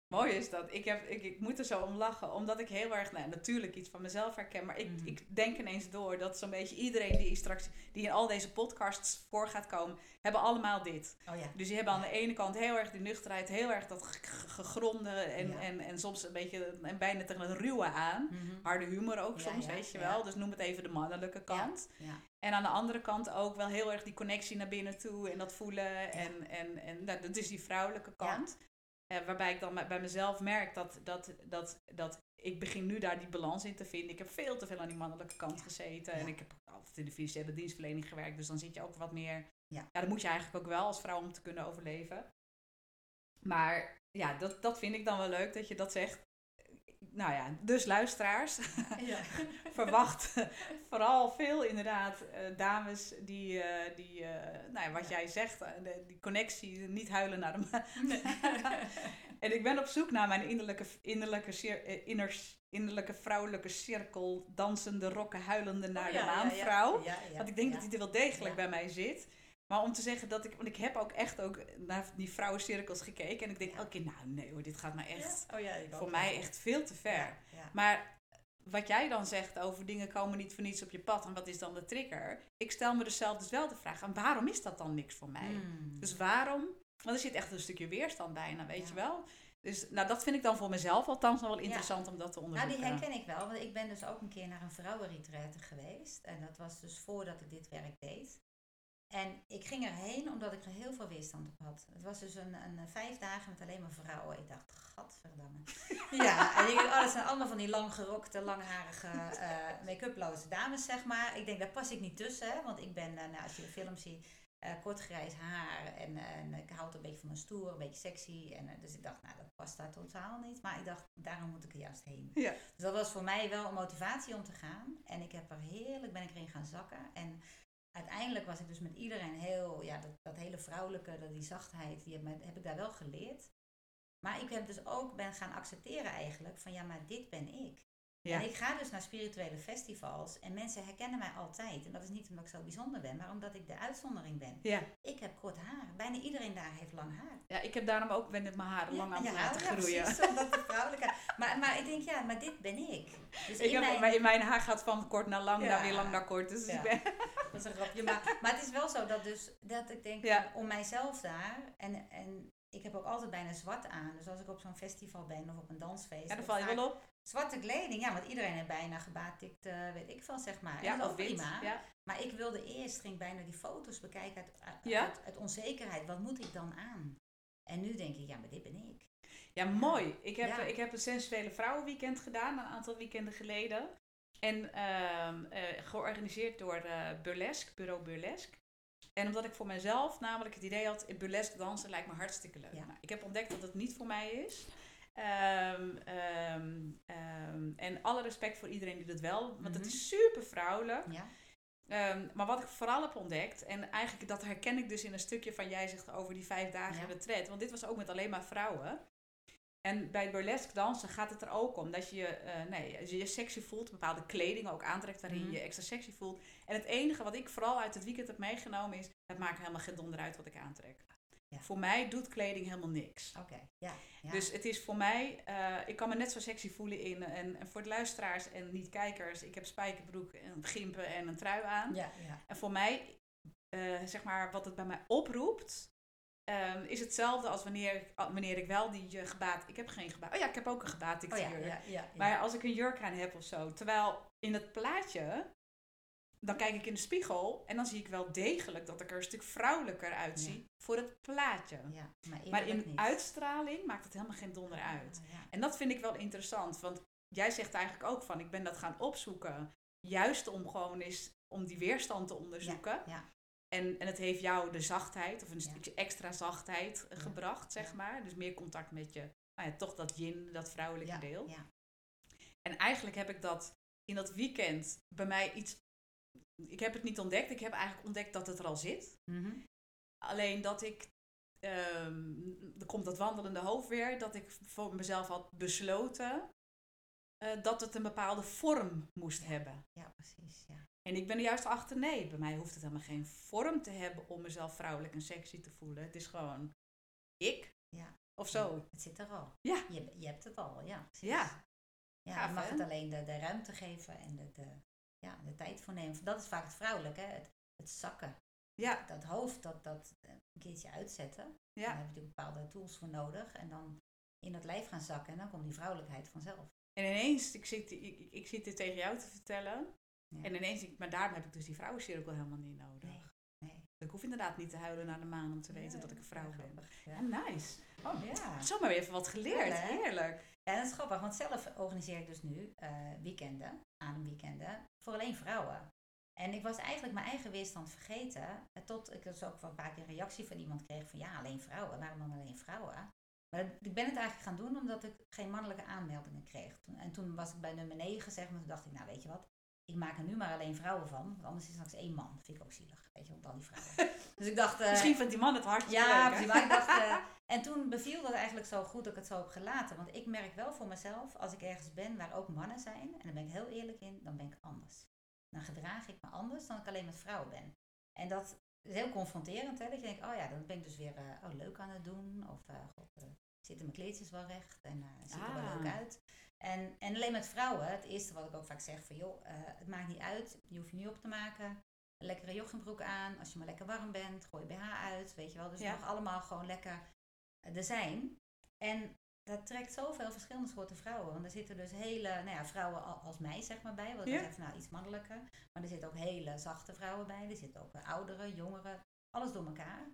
Mooi is dat. Ik, heb, ik, ik moet er zo om lachen, omdat ik heel erg, nou, natuurlijk iets van mezelf herken, maar ik, Mhm. ik denk ineens door dat zo'n beetje iedereen die straks, die in al deze podcasts voor gaat komen, hebben allemaal dit. Oh ja. Dus die hebben aan de ene kant heel erg die nuchterheid, heel erg dat ge- ge- gegronde en, Ja. en, en soms een beetje, en bijna tegen het ruwe aan. Mhm. Harde humor ook soms, weet je wel. Dus noem het even de mannelijke kant. Ja. En aan de andere kant ook wel heel erg die connectie naar binnen toe en dat voelen. En, en, en nou, dat is die vrouwelijke kant. Eh, waarbij ik dan bij mezelf merk dat, dat, dat, dat ik begin nu daar die balans in te vinden. Ik heb veel te veel aan die mannelijke kant gezeten. En ik heb altijd in de financiële dienstverlening gewerkt. Dus dan zit je ook wat meer... Ja. ja, dat moet je eigenlijk ook wel als vrouw om te kunnen overleven. Maar ja, dat, dat vind ik dan wel leuk dat je dat zegt nou ja, dus luisteraars, ja. verwacht vooral veel inderdaad uh, dames die, uh, die uh, nou ja, wat jij zegt, die connectie, niet huilen naar de En ik ben op zoek naar mijn innerlijke, innerlijke, inner, innerlijke vrouwelijke cirkel, dansende rokken, huilende naar oh de maanvrouw. Want ik denk dat die er wel degelijk bij mij zit. Maar om te zeggen dat ik, want ik heb ook echt ook naar die vrouwencirkels gekeken. En ik denk elke keer, nou nee hoor, dit gaat mij echt, oh, ja, voor mij echt veel te ver. Maar wat jij dan zegt over dingen komen niet voor niets op je pad. En wat is dan de trigger? Ik stel me dus zelf dus wel de vraag, en waarom is dat dan niks voor mij? Hmm. Dus waarom? Want er zit echt een stukje weerstand bij, nou weet je wel. Dus nou, dat vind ik dan voor mezelf althans nog wel interessant om dat te onderzoeken. Nou, die herken ik wel. Want ik ben dus ook een keer naar een vrouwenretraite geweest. En dat was dus voordat ik dit werk deed. En ik ging erheen omdat ik er heel veel weerstand op had. Het was dus een, een vijf dagen met alleen maar vrouwen. Ik dacht, gadverdamme. ja, en ik dacht, oh, dat zijn allemaal van die langgerokte, langharige, uh, make-uploze dames, zeg maar. Ik denk, daar pas ik niet tussen, hè, want ik ben, uh, nou, als je de film ziet, uh, kort grijs haar en, en ik houd een beetje van mijn stoer, een beetje sexy. En, dus ik dacht, nou, dat past daar totaal niet. Maar ik dacht, daarom moet ik er juist heen. Ja. Dus dat was voor mij wel een motivatie om te gaan. En ik heb er heerlijk, ben ik erin gaan zakken. En uiteindelijk was ik dus met iedereen heel, ja, dat, dat hele vrouwelijke, dat, die zachtheid, die heb, heb ik daar wel geleerd. Maar ik heb dus ook ben gaan accepteren eigenlijk van ja, maar dit ben ik. Ja. En ik ga dus naar spirituele festivals en mensen herkennen mij altijd. En dat is niet omdat ik zo bijzonder ben, maar omdat ik de uitzondering ben. Ja. Ik heb kort haar. Bijna iedereen daar heeft lang haar. Ja, ik heb daarom ook ben mijn haren lang aan het ja, laten groeien. Ja, precies, omdat de vrouwelijke... maar, maar ik denk, ja, maar dit ben ik. Dus ik in, heb, mijn... in mijn haar gaat van kort naar lang, naar weer lang naar kort. Dus ik ben... Dat is een grapje. Maar, maar het is wel zo dat, dus, dat ik denk, om mijzelf daar... En, en ik heb ook altijd bijna zwart aan. Dus als ik op zo'n festival ben of op een dansfeest. Ja, dan val je wel op. Zwarte kleding, ja, want iedereen heeft bijna gebaatikt, uh, weet ik veel, zeg maar. Ja, dat is prima. Ja. Maar ik wilde eerst, ging bijna die foto's bekijken uit, uit, uit, onzekerheid. Wat moet ik dan aan? En nu denk ik, ja, maar dit ben ik. Ja, mooi. Ik heb, ik heb een sensuele vrouwenweekend gedaan, een aantal weekenden geleden. En uh, uh, georganiseerd door uh, Burlesque, Bureau Burlesque. En omdat ik voor mezelf namelijk het idee had, burlesque dansen lijkt me hartstikke leuk. Nou, ik heb ontdekt dat het niet voor mij is. Um, um, um, en alle respect voor iedereen die dat wel, want het mhm. is super vrouwelijk. Ja. maar wat ik vooral heb ontdekt, en eigenlijk dat herken ik dus in een stukje van jij zegt over die vijf dagen ja. retret, want dit was ook met alleen maar vrouwen. En bij burlesque dansen gaat het er ook om dat je uh, nee, je, je sexy voelt, bepaalde kleding ook aantrekt waarin mhm. je extra sexy voelt. En het enige wat ik vooral uit het weekend heb meegenomen is, het maakt helemaal geen donder uit wat ik aantrek. Ja. Voor mij doet kleding helemaal niks. Oké. Ja, ja, Dus het is voor mij, uh, ik kan me net zo sexy voelen in. En, en voor de luisteraars en niet-kijkers, ik heb spijkerbroek en gimpen en een trui aan. Ja, ja. En voor mij, uh, zeg maar, wat het bij mij oproept, um, is hetzelfde als wanneer, wanneer ik wel die uh, gebaat... Ik heb geen gebaat. Oh ja, ik heb ook een gebaat oh, ja, ja, ja, Maar als ik een jurk aan heb of zo. Terwijl in het plaatje dan kijk ik in de spiegel en dan zie ik wel degelijk dat ik er een stuk vrouwelijker uitzie voor het plaatje. Ja, maar, in uitstraling maakt het helemaal geen donder uit. En dat vind ik wel interessant, want jij zegt eigenlijk ook van ik ben dat gaan opzoeken, juist om gewoon eens om die weerstand te onderzoeken. Ja, en, en het heeft jou de zachtheid, of een stukje extra zachtheid gebracht, zeg maar. Dus meer contact met je, nou ja, toch dat yin, dat vrouwelijke deel. En eigenlijk heb ik dat in dat weekend bij mij iets ik heb het niet ontdekt. Ik heb eigenlijk ontdekt dat het er al zit. Mhm. Alleen dat ik, um, er komt dat wandelende hoofd weer, dat ik voor mezelf had besloten uh, dat het een bepaalde vorm moest hebben. Ja, precies. Ja. En ik ben er juist achter, nee, bij mij hoeft het helemaal geen vorm te hebben om mezelf vrouwelijk en sexy te voelen. Het is gewoon ik. Ja. Of zo. het zit er al. Ja. Je, je hebt het al, ja. Precies. Ja. Ja, je mag het alleen de, de ruimte geven en de, de, ja, de tijd voor nemen. Dat is vaak het vrouwelijke, hè? Het, het zakken. Ja. Dat hoofd, dat, dat eh, een keertje uitzetten. Ja. Daar heb je natuurlijk bepaalde tools voor nodig. En dan in dat lijf gaan zakken. En dan komt die vrouwelijkheid vanzelf. En ineens, ik zit, ik, ik zit dit tegen jou te vertellen. En ineens, maar daarom heb ik dus die vrouwencirkel helemaal niet nodig. Nee. nee. Ik hoef inderdaad niet te huilen naar de maan om te weten Ja, dat ik een vrouw ben. Ja, Ja. nice. Oh, Ja. zomaar weer even wat geleerd. Heerlijk. Ja, dat is grappig, want zelf organiseer ik dus nu eh, weekenden, ademweekenden, voor alleen vrouwen. En ik was eigenlijk mijn eigen weerstand vergeten, eh, tot ik dus ook wel een paar keer een reactie van iemand kreeg van ja, alleen vrouwen, waarom dan alleen vrouwen? Maar ik ben het eigenlijk gaan doen omdat ik geen mannelijke aanmeldingen kreeg. En toen was ik bij nummer 9, zeg maar, toen dacht ik, nou weet je wat, ik maak er nu maar alleen vrouwen van, want anders is er straks één man. vind ik ook zielig, weet je, want al die vrouwen. dus ik dacht... eh, Misschien vindt die man het hartstikke ja, leuk. precies. hè? Maar ik dacht, en toen beviel dat eigenlijk zo goed dat ik het zo heb gelaten. Want ik merk wel voor mezelf, als ik ergens ben waar ook mannen zijn, en daar ben ik heel eerlijk in, dan ben ik anders. Dan gedraag ik me anders dan ik alleen met vrouwen ben. En dat is heel confronterend, hè? dat je denkt, oh ja, dan ben ik dus weer eh, oh, leuk aan het doen. Of, eh, god, eh, zitten mijn kleedjes wel recht en ziet er wel Ah. leuk uit. En, en alleen met vrouwen, het eerste wat ik ook vaak zeg van, joh, het maakt niet uit, je hoeft je niet op te maken. Een lekkere joggingbroek aan, als je maar lekker warm bent, gooi je BH uit, weet je wel. Dus Ja. mag allemaal gewoon lekker er zijn. En dat trekt zoveel verschillende soorten vrouwen. Want er zitten dus hele, nou ja, vrouwen al- als mij zeg maar bij. Want Ja. van nou iets mannelijker. Maar er zitten ook hele zachte vrouwen bij. Er zitten ook eh, oudere, jongeren. Alles door elkaar.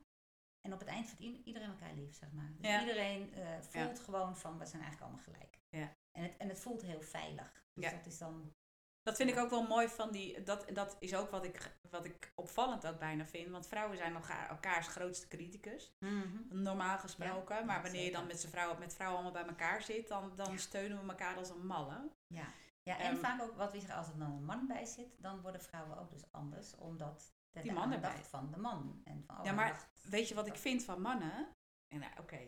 En op het eind vindt iedereen elkaar lief, zeg maar. Dus Ja. iedereen eh, voelt gewoon van, we zijn eigenlijk allemaal gelijk. Ja. En, het, en het voelt heel veilig. Dus dat is dan... Dat vind ik ook wel mooi van die. Dat, dat is ook wat ik, wat ik opvallend ook bijna vind. Want vrouwen zijn elkaar, elkaars grootste criticus. Normaal gesproken. Ja, maar wanneer je dan met, vrouwen, met vrouwen allemaal bij elkaar zit, dan, dan Ja. steunen we elkaar als een malle. Ja, ja en Ehm, vaak ook wat we zeggen, als er dan een man bij zit, dan worden vrouwen ook dus anders. Omdat de, Die de man erbij. van de man. En van, oh, Ja, maar dacht- Weet je wat ik vind van mannen? En nou, oké.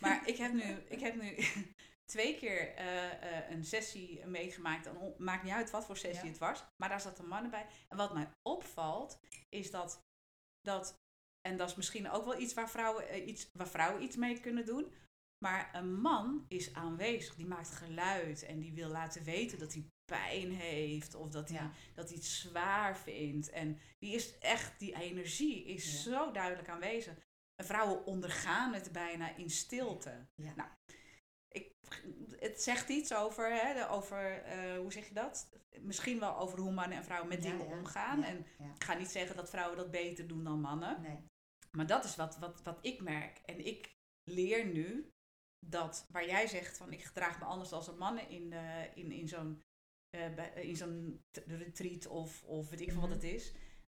Maar ik heb nu, ik heb nu twee keer eh, eh, een sessie meegemaakt. En maakt niet uit wat voor sessie Ja. het was. Maar daar zaten mannen bij. En wat mij opvalt, is dat, dat en dat is misschien ook wel iets waar vrouwen, eh, iets waar vrouwen iets mee kunnen doen. Maar een man is aanwezig, die maakt geluid en die wil laten weten dat hij pijn heeft of dat hij, dat hij het zwaar vindt. En die is echt, die energie is Ja. zo duidelijk aanwezig. En vrouwen ondergaan het bijna in stilte. Nou, het zegt iets over, hè, over eh, hoe zeg je dat? Misschien wel over hoe mannen en vrouwen met Ja, dingen ja, omgaan. ja, En ik ga niet zeggen dat vrouwen dat beter doen dan mannen. Nee. Maar dat is wat, wat, wat ik merk. En ik leer nu dat waar jij zegt van ik gedraag me anders als een mannen in, eh, in, in zo'n eh, in zo'n retreat of, of weet ik veel Mhm. wat het is.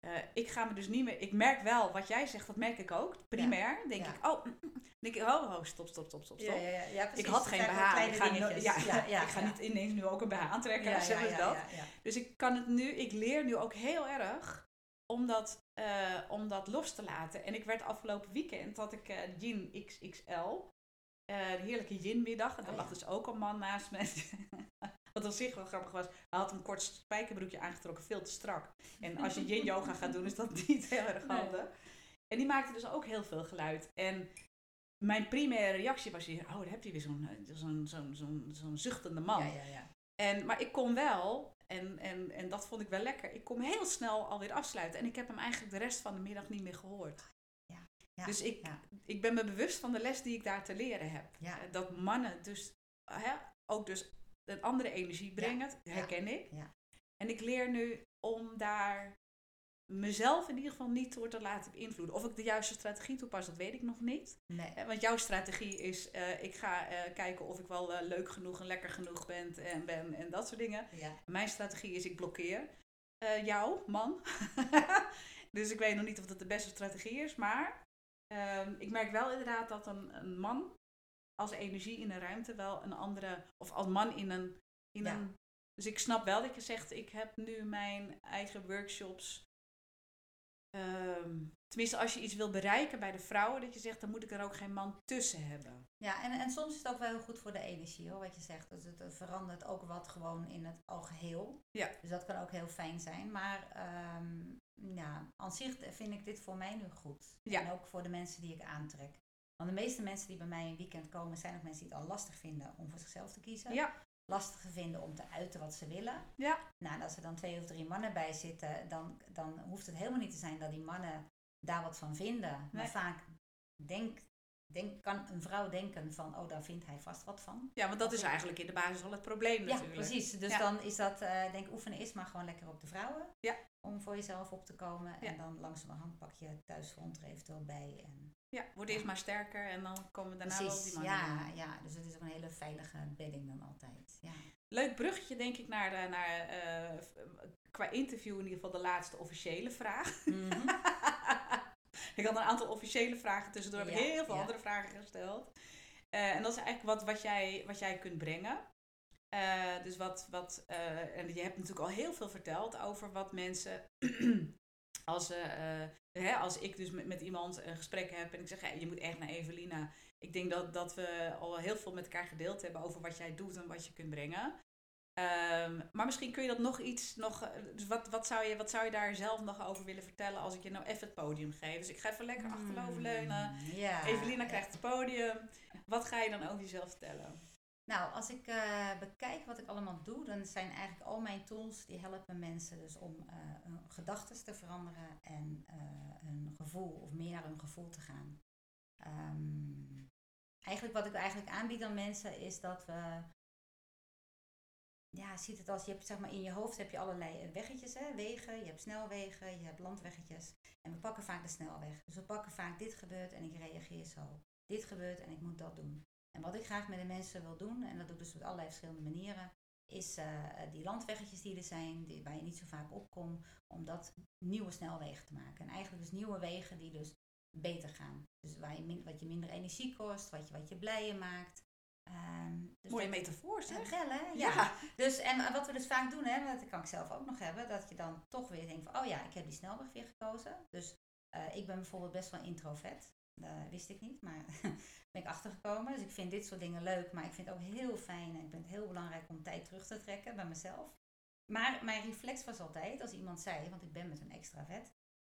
Eh, ik ga me dus niet meer. Ik merk wel wat jij zegt, dat merk ik ook. Primair denk Ja. ik, oh, mm, mm, denk ik, oh, oh, stop, stop, stop, stop, stop. Ja, ik had geen BH. Ik ga, ja, ik ga niet ineens nu ook een BH aantrekken. Zeg dat. Dus ik kan het nu, ik leer nu ook heel erg om dat, eh, om dat los te laten. En ik werd afgelopen weekend, had ik eh Yin XXL, de heerlijke Yin-middag. En daar Oh, lag ja. dus ook een man naast me. Wat op zich wel grappig was, hij had een kort spijkerbroekje aangetrokken, veel te strak. En als je Yin-yoga gaat doen, is dat niet heel erg Nee. handig. En die maakte dus ook heel veel geluid. En mijn primaire reactie was hier, oh, daar heb je weer zo'n eh, zo'n zo'n zo'n zo'n zuchtende man. Ja, ja, ja. En, maar ik kon wel, en, en, en dat vond ik wel lekker, ik kon heel snel alweer afsluiten. En ik heb hem eigenlijk de rest van de middag niet meer gehoord. Ja, Dus ik, ja. ik ben me bewust van de les die ik daar te leren heb. Ja. Eh, Dat mannen dus hè, ook dus een andere energie brengen, herken ik. Ja. En ik leer nu om daar mezelf in ieder geval niet door te laten beïnvloeden. Of ik de juiste strategie toepas, dat weet ik nog niet. Nee. Hè, Want jouw strategie is, eh, ik ga eh, kijken of ik wel eh, leuk genoeg en lekker genoeg ben en, ben en dat soort dingen. Ja. Mijn strategie is, ik blokkeer eh, jou, man. dus ik weet nog niet of dat de beste strategie is, maar ehm, ik merk wel inderdaad dat een, een man als energie in een ruimte wel een andere, of als man in een, in Ja. een dus ik snap wel dat je zegt, ik heb nu mijn eigen workshops. Ehm, tenminste, als je iets wil bereiken bij de vrouwen, dat je zegt, dan moet ik er ook geen man tussen hebben. Ja, en, en soms is het ook wel heel goed voor de energie, hoor, wat je zegt. Dus het, het verandert ook wat gewoon in het algeheel. Ja. Dus dat kan ook heel fijn zijn. Maar ehm, ja, aan zich vind ik dit voor mij nu goed. Ja. En ook voor de mensen die ik aantrek. Want de meeste mensen die bij mij een weekend komen, zijn ook mensen die het al lastig vinden om voor zichzelf te kiezen. Ja, Lastig vinden om te uiten wat ze willen. ja, Nou, als er dan twee of drie mannen bij zitten, dan, dan hoeft het helemaal niet te zijn dat die mannen daar wat van vinden. Maar vaak denk, denk, kan een vrouw denken van, oh, daar vindt hij vast wat van. Ja, want dat is eigenlijk in de basis al het probleem natuurlijk. Ja, precies. Dus Ja. dan is dat, eh denk oefenen is maar gewoon lekker op de vrouwen. Ja. Om voor jezelf op te komen. En dan langzamerhand pak je thuisfront er eventueel bij. En Ja, word eerst maar sterker en dan komen we daarna wel op precies, die mannen. ja, ja. Dus het is ook een hele veilige bedding dan altijd. Ja. Leuk bruggetje denk ik naar, de, naar eh, qua interview in ieder geval de laatste officiële vraag. Mhm. ik had een aantal officiële vragen tussendoor, heb ik Ja, heel veel ja. andere vragen gesteld. Eh, en dat is eigenlijk wat, wat, jij, wat jij kunt brengen. Eh, dus wat, wat eh, en je hebt natuurlijk al heel veel verteld over wat mensen, als, ze, hè, als ik dus met, met iemand een gesprek heb en ik zeg, hey, je moet echt naar Evelina. Ik denk dat, dat we al heel veel met elkaar gedeeld hebben over wat jij doet en wat je kunt brengen. Ehm, maar misschien kun je dat nog iets, nog, eh, dus wat, wat, zou je, wat zou je daar zelf nog over willen vertellen als ik je nou even het podium geef? Dus ik ga even lekker achteroverleunen. Mm, Ja. Evelina krijgt het podium. Wat ga je dan over jezelf vertellen? Nou, als ik eh, bekijk wat ik allemaal doe, dan zijn eigenlijk al mijn tools die helpen mensen dus om eh hun gedachten te veranderen en eh hun gevoel of meer naar hun gevoel te gaan. Ehm, eigenlijk wat ik eigenlijk aanbied aan mensen is dat we ja, ziet het als je hebt zeg maar in je hoofd heb je allerlei weggetjes, hè, wegen, je hebt snelwegen, je hebt landweggetjes en we pakken vaak de snelweg. Dus we pakken vaak dit gebeurt en ik reageer zo. Dit gebeurt en ik moet dat doen. En wat ik graag met de mensen wil doen, en dat doe ik dus op allerlei verschillende manieren, is eh, die landweggetjes die er zijn, die, waar je niet zo vaak opkomt, om dat nieuwe snelwegen te maken. En eigenlijk dus nieuwe wegen die dus beter gaan. Dus waar je min, wat je minder energie kost, wat je, wat je blijer maakt. Ehm, dus Mooie dat- metafoor zeg. wel, hè? Ja. Ja. Dus, en wat we dus vaak doen, hè, dat kan ik zelf ook nog hebben, dat je dan toch weer denkt van, oh ja, ik heb die snelweg weer gekozen. Dus eh, ik ben bijvoorbeeld best wel introvert. Dat wist ik niet, maar ben ik achtergekomen. Dus ik vind dit soort dingen leuk, maar ik vind het ook heel fijn en ik vind het heel belangrijk om tijd terug te trekken bij mezelf. Maar mijn reflex was altijd, als iemand zei, want ik ben met een extravert,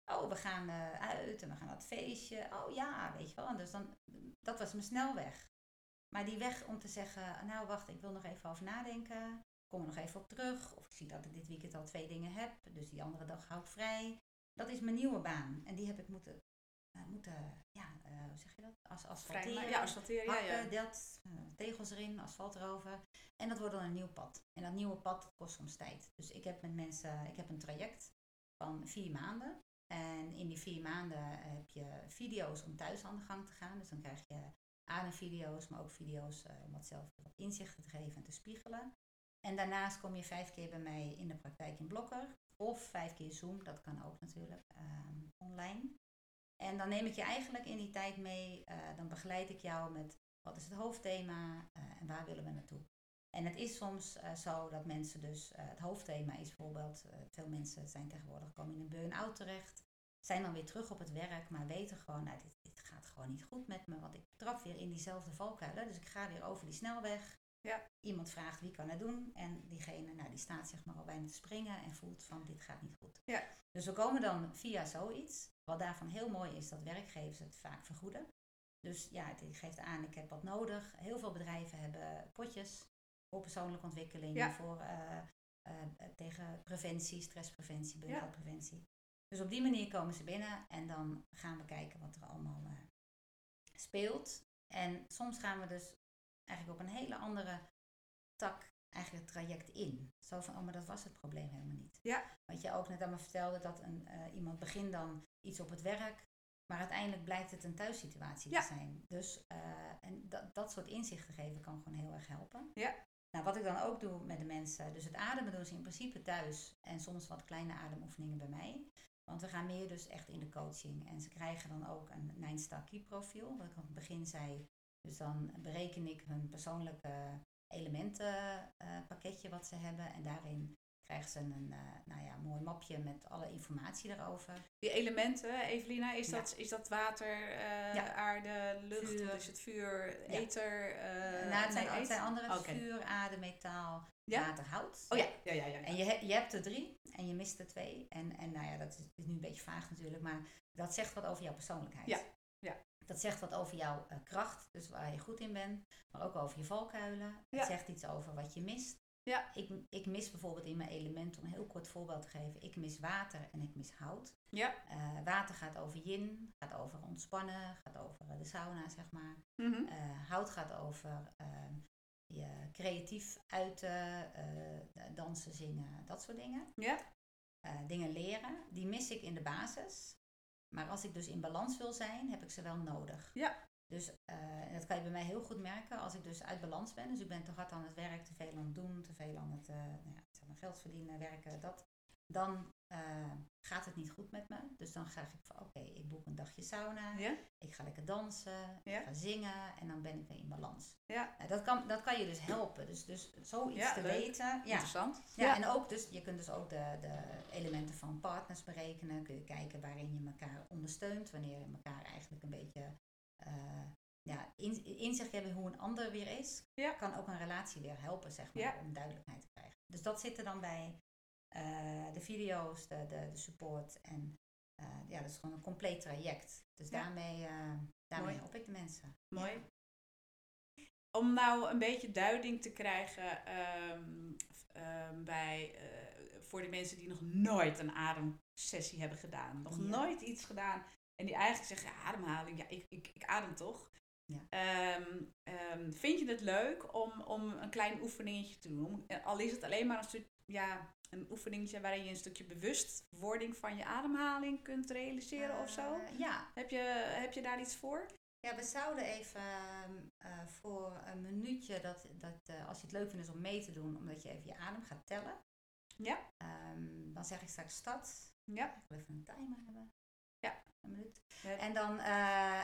oh, we gaan eh, uit en we gaan naar het feestje. Oh ja, weet je wel. En dus dan, dat was mijn snelweg. Maar die weg om te zeggen, nou wacht, ik wil nog even over nadenken. Ik kom er nog even op terug. Of ik zie dat ik dit weekend al twee dingen heb. Dus die andere dag hou ik vrij. Dat is mijn nieuwe baan. En die heb ik moeten, eh, moeten ja, eh, hoe zeg je dat? As asfalteren. Vrij, ja, asfalteren. Ja, hakken, ja. dat, eh, tegels erin, asfalt erover. En dat wordt dan een nieuw pad. En dat nieuwe pad kost soms tijd. Dus ik heb met mensen, ik heb een traject van vier maanden. En in die vier maanden heb je video's om thuis aan de gang te gaan. Dus dan krijg je ademvideo's, maar ook video's eh, om wat zelf wat inzicht te geven en te spiegelen. En daarnaast kom je vijf keer bij mij in de praktijk in Blokker. Of vijf keer Zoom, dat kan ook natuurlijk, ehm, online. En dan neem ik je eigenlijk in die tijd mee, eh, dan begeleid ik jou met wat is het hoofdthema eh, en waar willen we naartoe. En het is soms zo dat mensen dus, het hoofdthema is bijvoorbeeld, veel mensen zijn tegenwoordig komen in een burn-out terecht, zijn dan weer terug op het werk, maar weten gewoon, nou, dit, dit gaat gewoon niet goed met me, want ik trap weer in diezelfde valkuilen, dus ik ga weer over die snelweg. Ja. Iemand vraagt wie kan het doen en diegene, nou, die staat zeg maar al bijna te springen en voelt van dit gaat niet goed. Ja. Dus we komen dan via zoiets, wat daarvan heel mooi is dat werkgevers het vaak vergoeden. Dus ja, het geeft aan, ik heb wat nodig. Heel veel bedrijven hebben potjes voor persoonlijke ontwikkeling, Ja. voor, eh, eh, tegen preventie, stresspreventie, burn-out-preventie. Dus op die manier komen ze binnen en dan gaan we kijken wat er allemaal eh, speelt. En soms gaan we dus eigenlijk op een hele andere tak eigenlijk het traject in. Zo van, oh, maar dat was het probleem helemaal niet. Ja. Wat je ook net aan me vertelde, dat een, eh, iemand begint dan iets op het werk, maar uiteindelijk blijkt het een thuissituatie Ja. te zijn. Dus, eh, en dat, dat soort inzichten geven kan gewoon heel erg helpen. Ja. Nou, wat ik dan ook doe met de mensen, dus het ademen doen ze in principe thuis en soms wat kleine ademoefeningen bij mij. Want we gaan meer dus echt in de coaching. En ze krijgen dan ook een Nine Star Key profiel, wat ik aan het begin zei. Dus dan bereken ik hun persoonlijke elementenpakketje wat ze hebben. En daarin krijgen ze een eh, nou ja, mooi mapje met alle informatie daarover. Die elementen, Evelina, is, Ja. dat, is dat water, eh, Ja. aarde, lucht, Vuur. is het vuur, Ja. ether? eh, nou, het, zijn, het zijn andere Oké. vuur, aarde, metaal, Ja? water, hout. Oh ja, ja, ja. ja, ja. En je, je hebt er drie en je mist er twee. En, en nou ja, dat is, is nu een beetje vaag natuurlijk, maar dat zegt wat over jouw persoonlijkheid. Ja, ja. Dat zegt wat over jouw eh, kracht, dus waar je goed in bent, maar ook over je valkuilen. Ja. Het zegt iets over wat je mist Ja. Ik, ik mis bijvoorbeeld in mijn element, om een heel kort voorbeeld te geven, ik mis water en ik mis hout. Ja. Eh, water gaat over yin, gaat over ontspannen, gaat over eh, de sauna, zeg maar. Mhm. Eh, hout gaat over ehm, je creatief uiten, eh, dansen, zingen, dat soort dingen. Ja. Eh, dingen leren, die mis ik in de basis. Maar als ik dus in balans wil zijn, heb ik ze wel nodig. Ja. Dus eh, en dat kan je bij mij heel goed merken als ik dus uit balans ben. Dus ik ben te hard aan het werk, te veel aan het doen, te veel aan het nou ja, zeg maar geld verdienen, werken, dat. Dan uh, gaat het niet goed met me. Dus dan ga ik van oké, okay, ik boek een dagje sauna. Ja. Ik ga lekker dansen, Ja. ik ga zingen en dan ben ik weer in balans. Ja. Nou, dat, kan, dat kan je dus helpen. Dus, dus zoiets te leuk. weten. Ja, Interessant. ja, en ook dus, je kunt dus ook de, de elementen van partners berekenen. Kun je kijken waarin je elkaar ondersteunt. Wanneer je elkaar eigenlijk een beetje eh, ja, in, inzicht hebben hoe een ander weer is. Kan ook een relatie weer helpen, zeg maar, om duidelijkheid te krijgen. Dus dat zit er dan bij. Eh, de video's, de, de, de support. En eh, ja, dat is gewoon een compleet traject. Dus Ja. daarmee, eh daarmee Mooi. help ik de mensen. Mooi. Ja. Om nou een beetje duiding te krijgen ehm, ehm, bij, voor de mensen die nog nooit een ademsessie hebben gedaan. Nog Ja. nooit iets gedaan. En die eigenlijk zeggen, ademhaling, ja, ik, ik, ik adem toch. Ja. Ehm, vind je het leuk om, om een klein oefeningetje te doen? Om- al is het alleen maar een stuk, ja, een oefeningetje waarin je een stukje bewustwording van je ademhaling kunt realiseren of zo. Eh, ja, Heb je, heb je daar iets voor? Ja, we zouden even ehm, eh, voor een minuutje, dat, dat, eh, als je het leuk vindt is om mee te doen, omdat je even je adem gaat tellen. Ja. Ehm, dan zeg ik straks start. Ja. Ik wil even een timer hebben. Ja. Een minuut. Ja. En dan,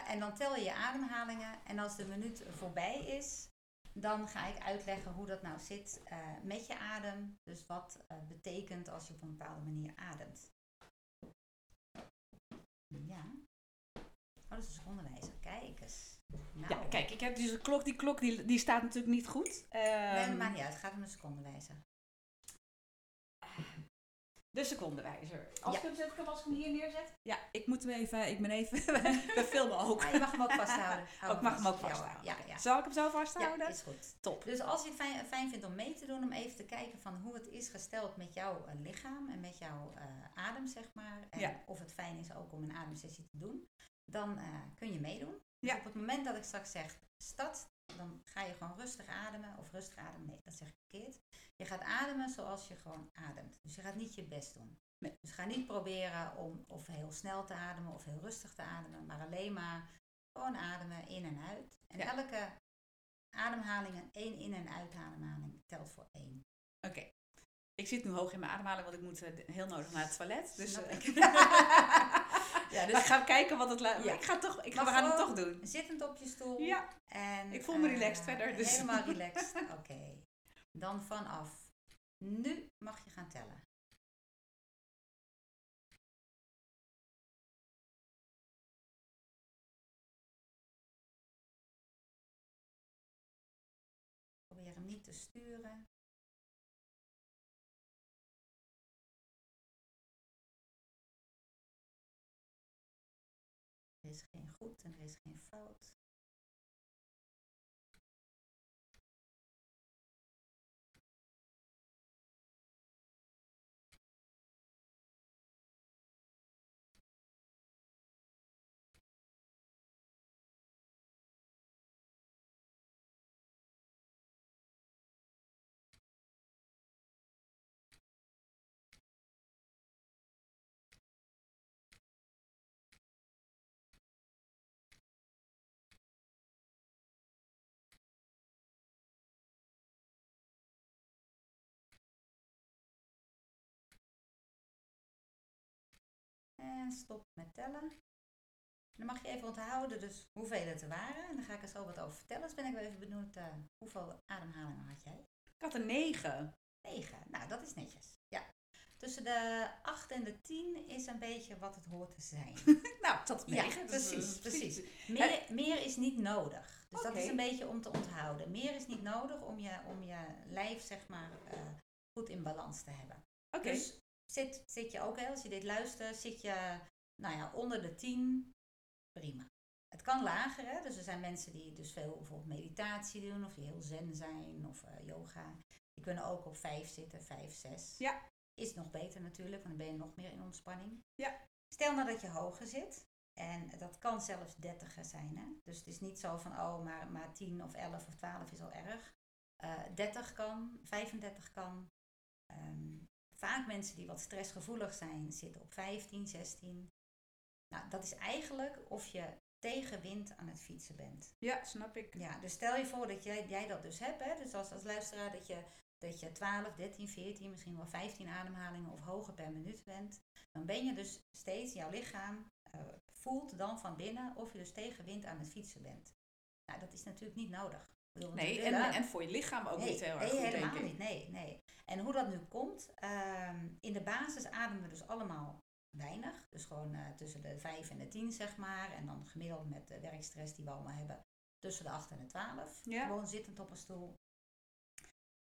en dan tel je je ademhalingen. En als de minuut voorbij is, dan ga ik uitleggen hoe dat nou zit eh, met je adem. Dus wat eh, betekent als je op een bepaalde manier ademt. Ja. Oh, dat is een secondenwijzer. Kijk eens. Nou, Ja, kijk, ik heb dus een klok. Die klok die, die staat natuurlijk niet goed. Nee, Ehm, dat maakt niet uit. Het gaat om een secondenwijzer. De secondenwijzer. Als, Ja. ik hem zet, als ik hem hier neerzet. Ja, ik moet hem even. Ik ben even. we filmen ook. Ah, je mag hem ook vasthouden. Hou Oh, ik mag hem ook vast. Ja, vasthouden. Ja, ja. Zal ik hem zo Ja, vasthouden? is goed. Top. Dus als je het fijn, fijn vindt om mee te doen, om even te kijken van hoe het is gesteld met jouw eh, lichaam en met jouw eh, adem, zeg maar. En Ja. of het fijn is ook om een ademsessie te doen, dan eh, kun je meedoen. Dus Ja. op het moment dat ik straks zeg start, dan ga je gewoon rustig ademen. Of rustig ademen, nee, dat zeg ik verkeerd. Je gaat ademen zoals je gewoon ademt. Dus je gaat niet je best doen. Nee. Dus ga niet proberen om of heel snel te ademen of heel rustig te ademen, maar alleen maar gewoon ademen in en uit. En Ja. elke ademhaling en één in- en uitademhaling telt voor één. Oké. Ik zit nu hoog in mijn ademhaling, want ik moet eh, heel nodig naar het toilet. Dus Snap eh, ik. ja, dus ik ga kijken wat het laat. Ja. Ik ga toch. Ik ga, we gaan het toch doen. Zittend op je stoel. Ja. En, Ik voel me eh, relaxed verder, dus. Helemaal relaxed. Oké. Dan vanaf nu mag je gaan tellen. Probeer hem niet te sturen. Is geen goed en er is geen fout. En stop met tellen. En dan mag je even onthouden dus hoeveel het er waren. En dan ga ik er zo wat over vertellen. Dus ben ik wel even benieuwd, eh, hoeveel ademhalingen had jij? Ik had een 9. 9. Nou, dat is netjes. Ja. Tussen de 8 en de 10 is een beetje wat het hoort te zijn. Nou, zat op Ja, 9. precies, precies. Meer, meer is niet nodig. Dus dat is een beetje om te onthouden. Meer is niet nodig om je, om je lijf, zeg maar, eh, goed in balans te hebben. Oké. Dus zit, zit je ook, hè, als je dit luistert, zit je nou ja, onder de 10, prima. Het kan lager, hè? dus er zijn mensen die dus veel bijvoorbeeld meditatie doen, of die heel zen zijn, of eh, yoga. Die kunnen ook op 5 zitten, 5, 6. Ja. Is nog beter natuurlijk, want dan ben je nog meer in ontspanning. Ja. Stel nou dat je hoger zit. En dat kan zelfs 30 zijn. Hè? Dus het is niet zo van, oh, maar, maar 10 of 11 of 12 is al erg. Uh, 30 kan, 35 kan. Um, vaak mensen die wat stressgevoelig zijn, zitten op 15, 16. Nou, dat is eigenlijk of je tegenwind aan het fietsen bent. Ja, snap ik. Ja, dus stel je voor dat jij, jij dat dus hebt. Hè? Dus als, als luisteraar dat je, dat je 12, 13, 14, misschien wel 15 ademhalingen of hoger per minuut bent. Dan ben je dus steeds, jouw lichaam uh, voelt dan van binnen of je dus tegenwind aan het fietsen bent. Nou, dat is natuurlijk niet nodig. Nee, en, en voor je lichaam ook niet heel erg nee, goed, helemaal denk ik. niet. Nee, nee. En hoe dat nu komt, um, in de basis ademen we dus allemaal weinig. Dus gewoon uh, tussen de 5 en de 10, zeg maar. En dan gemiddeld met de werkstress die we allemaal hebben, tussen de 8 en de 12. Ja. Gewoon zittend op een stoel.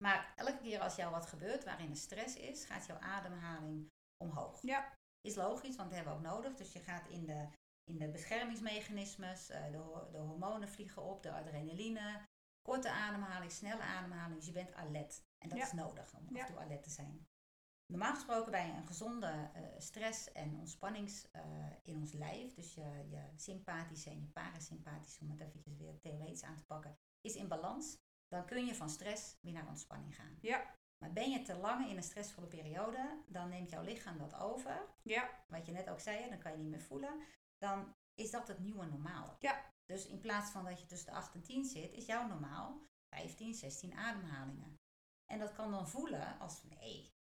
Maar elke keer als jou wat gebeurt waarin er stress is, gaat jouw ademhaling omhoog. Ja. Is logisch, want dat hebben we ook nodig. Dus je gaat in de, in de beschermingsmechanismes, uh, de, de hormonen vliegen op, de adrenaline, korte ademhaling, snelle ademhaling. Dus je bent alert. En dat Ja. is nodig om af Ja. en toe alert te zijn. Normaal gesproken bij een gezonde eh, stress- en ontspannings eh, in ons lijf, dus je, je sympathische en je parasympathische, om het eventjes weer theoretisch aan te pakken, is in balans. Dan kun je van stress weer naar ontspanning gaan. Ja. Maar ben je te lang in een stressvolle periode, dan neemt jouw lichaam dat over. Ja. Wat je net ook zei, dan kan je niet meer voelen. Dan is dat het nieuwe normaal. Ja. Dus in plaats van dat je tussen de 8 en 10 zit, is jouw normaal 15, 16 ademhalingen. En dat kan dan voelen als nee,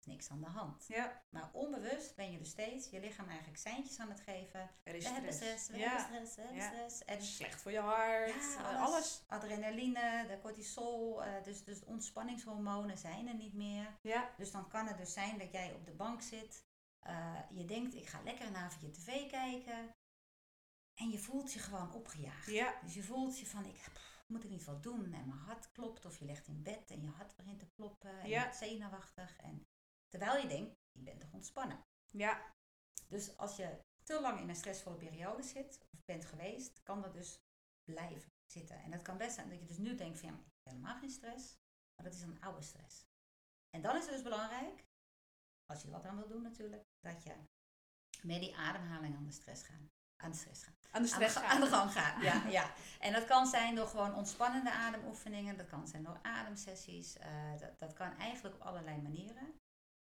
er is niks aan de hand. Ja. Maar onbewust ben je dus steeds je lichaam eigenlijk seintjes aan het geven. Er is We hebben stress. stress, we ja. hebben stress, we hebben Ja. stress. En Slecht voor je hart. ja, eh, alles. alles. Adrenaline, de cortisol, eh, dus, dus ontspanningshormonen zijn er niet meer. Ja. Dus dan kan het dus zijn dat jij op de bank zit. eh, je denkt, ik ga lekker een avondje tv kijken. En je voelt je gewoon opgejaagd. Ja. Dus je voelt je van, ik, moet ik niet wat doen? En mijn hart klopt. Of je ligt in bed en je hart begint te kloppen. En Ja. je wordt zenuwachtig. En, terwijl je denkt, je bent toch ontspannen. Ja. Dus als je te lang in een stressvolle periode zit, of bent geweest, kan dat dus blijven zitten. En dat kan best zijn dat je dus nu denkt van, ja, maar ik heb helemaal geen stress. Maar dat is een oude stress. En dan is het dus belangrijk, als je wat aan wil doen natuurlijk, dat je met die ademhaling aan de stress gaat. Aan de stress gaat. Aan de stress aan, de, gaan. aan de gang gaan. Ja, ja. En dat kan zijn door gewoon ontspannende ademoefeningen. Dat kan zijn door ademsessies. eh, dat, dat kan eigenlijk op allerlei manieren.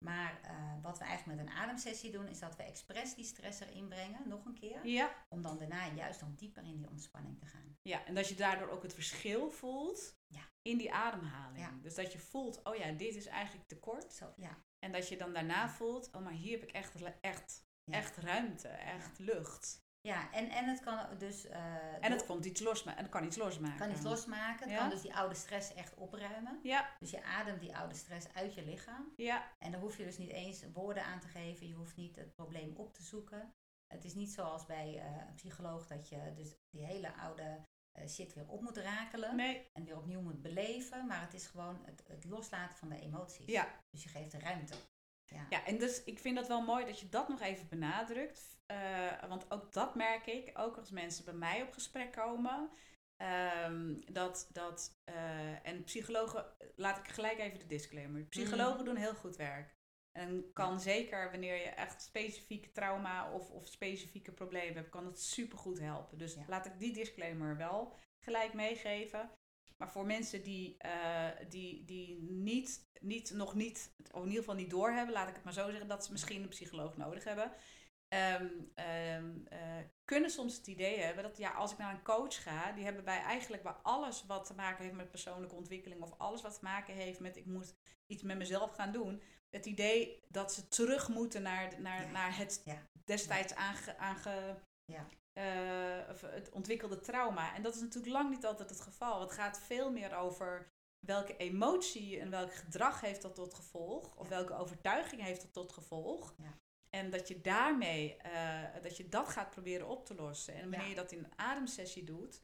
Maar eh, wat we eigenlijk met een ademsessie doen, is dat we expres die stress erin brengen, nog een keer. Ja. Om dan daarna juist dan dieper in die ontspanning te gaan. Ja, en dat je daardoor ook het verschil voelt Ja. in die ademhaling. Ja. Dus dat je voelt, oh ja, dit is eigenlijk te kort. Zo, ja. En dat je dan daarna voelt, oh maar hier heb ik echt, echt, echt ruimte, echt lucht. Ja, en, en het kan dus... eh, En het komt iets losmaken. En het kan iets losmaken. kan iets losmaken. Het Ja. kan dus die oude stress echt opruimen. Ja, Dus je ademt die oude stress uit je lichaam. ja, En daar hoef je dus niet eens woorden aan te geven. Je hoeft niet het probleem op te zoeken. Het is niet zoals bij eh, een psycholoog dat je dus die hele oude eh, shit weer op moet rakelen. nee, En weer opnieuw moet beleven. Maar het is gewoon het, het loslaten van de emoties. ja. Dus je geeft de ruimte. Ja. Ja, en dus ik vind dat wel mooi dat je dat nog even benadrukt. Eh, want ook dat merk ik, ook als mensen bij mij op gesprek komen. ehm, dat, dat, eh, en psychologen, laat ik gelijk even de disclaimer. Psychologen Mhm. doen heel goed werk. En kan zeker wanneer je echt specifieke trauma of, of specifieke problemen hebt, kan het supergoed helpen. Dus Ja. laat ik die disclaimer wel gelijk meegeven. Maar voor mensen die, eh, die, die niet, niet, nog niet, of in ieder geval niet doorhebben, laat ik het maar zo zeggen, dat ze misschien een psycholoog nodig hebben. ehm, ehm, eh, kunnen soms het idee hebben dat ja, als ik naar een coach ga, die hebben bij eigenlijk bij alles wat te maken heeft met persoonlijke ontwikkeling of alles wat te maken heeft met ik moet iets met mezelf gaan doen, het idee dat ze terug moeten naar, naar, Ja. naar het Ja. destijds aange, aange, Ja. Eh, of het ontwikkelde trauma. En dat is natuurlijk lang niet altijd het geval. Het gaat veel meer over welke emotie en welk gedrag heeft dat tot gevolg, of Ja. welke overtuiging heeft dat tot gevolg. Ja. En dat je daarmee, eh, dat je dat gaat proberen op te lossen. En wanneer Ja. je dat in een ademsessie doet,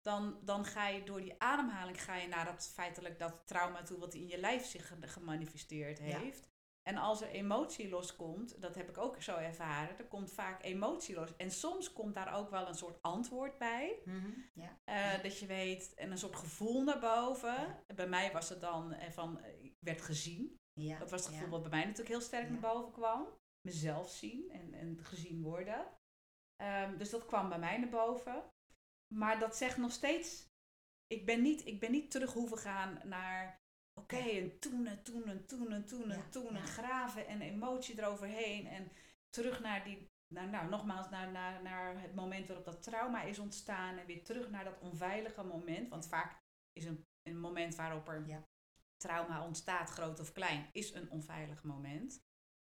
dan, dan ga je door die ademhaling ga je naar dat feitelijk dat trauma toe wat in je lijf zich ge- gemanifesteerd Ja. heeft. En als er emotie loskomt, dat heb ik ook zo ervaren, er komt vaak emotie los. En soms komt daar ook wel een soort antwoord bij. Mhm, ja. Eh, dat je weet, en een soort gevoel naar boven. Bij mij was het dan eh, van, eh, ik werd gezien. Ja. Dat was het ja. gevoel wat bij mij natuurlijk heel sterk Ja. naar boven kwam. Mezelf zien en, en gezien worden. Ehm, dus dat kwam bij mij naar boven. Maar dat zegt nog steeds, ik ben niet, ik ben niet terug hoeven gaan naar, oké, en toen en toen en toen en toen en toen en graven en emotie eroverheen. En terug naar die, nou nogmaals, naar, naar, naar het moment waarop dat trauma is ontstaan. En weer terug naar dat onveilige moment. Want vaak is een, een moment waarop er Ja. trauma ontstaat, groot of klein, is een onveilig moment.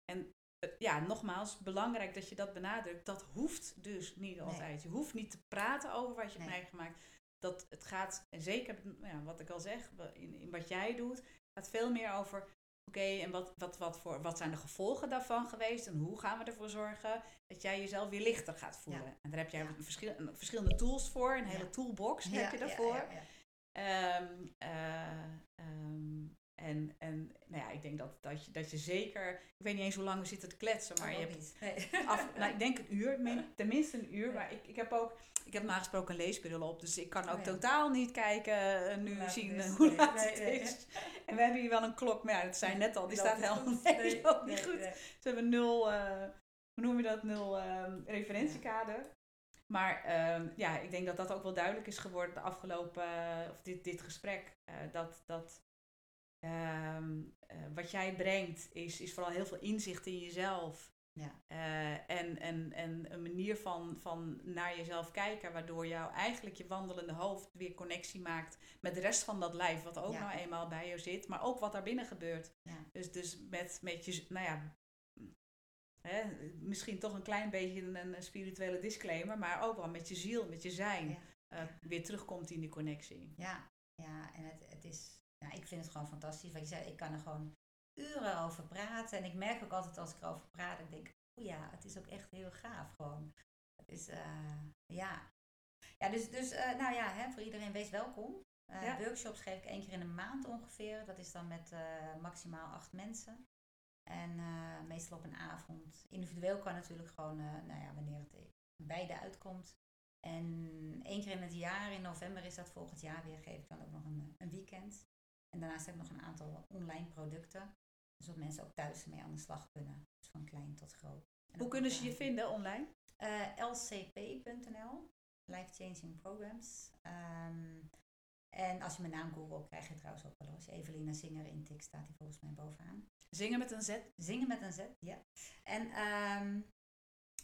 En eh, ja, nogmaals, belangrijk dat je dat benadrukt. Dat hoeft dus niet altijd. Je hoeft niet te praten over wat je hebt meegemaakt. Dat het gaat, en zeker ja, wat ik al zeg, in, in wat jij doet, gaat veel meer over. Oké, en wat, wat, wat, voor, wat zijn de gevolgen daarvan geweest? En hoe gaan we ervoor zorgen dat jij jezelf weer lichter gaat voelen? Ja. En daar heb jij Ja. verschil, verschillende tools voor, een hele toolbox heb je daarvoor. ehm, en en nou ja, ik denk dat, dat, je, dat je zeker, ik weet niet eens hoe lang we zitten te kletsen, maar Oh, je hebt. Nee. af, nou, ik denk een uur, min- tenminste een uur. Maar ik, ik heb ook, ik heb nagesproken een leesbril op, dus ik kan ook Oh ja. totaal niet kijken eh, nu laat zien eh, hoe Nee, laat het is. En we hebben hier wel een klok, maar ja, dat zei net al, die staat helemaal nee, loopt niet goed. Ze hebben nul, eh, hoe noem je dat, nul ehm, referentiekader. Maar ehm, ja, ik denk dat dat ook wel duidelijk is geworden de afgelopen, of dit, dit gesprek. dat dat ehm, eh, wat jij brengt is, is vooral heel veel inzicht in jezelf. Ja. Eh, en, en, en een manier van, van naar jezelf kijken, waardoor jou eigenlijk je wandelende hoofd weer connectie maakt met de rest van dat lijf, wat ook Ja. nou eenmaal bij jou zit, maar ook wat daar binnen gebeurt. Ja. Dus, dus met, met je, nou ja, hè, misschien toch een klein beetje een, een spirituele disclaimer, maar ook wel met je ziel, met je zijn, eh, weer terugkomt in die connectie. Ja, ja en het, het is, ja, ik vind het gewoon fantastisch. Wat je zei, ik kan er gewoon uren over praten. En ik merk ook altijd als ik erover praat, ik denk, oh ja, het is ook echt heel gaaf gewoon. Het is, eh, ja. Ja, dus, dus eh, nou ja, hè, voor iedereen wees welkom. Eh, Ja. Workshops geef ik één keer in de maand ongeveer. Dat is dan met maximaal acht mensen. En meestal op een avond. Individueel kan natuurlijk gewoon, nou ja, wanneer het beide uitkomt. En één keer in het jaar, in november is dat volgend jaar weer, geef ik dan ook nog een, een weekend. En daarnaast heb ik nog een aantal online producten. Dus dat mensen ook thuis mee aan de slag kunnen. Dus van klein tot groot. En Hoe kunnen ze je vinden online? eh, lcp.nl, Life Changing Programs. Ehm, en als je mijn naam googelt, krijg je trouwens ook wel. Als je Evelina Zinger intikt, staat die volgens mij bovenaan. Zingen met een Z. Zingen met een Z, ja. En ehm,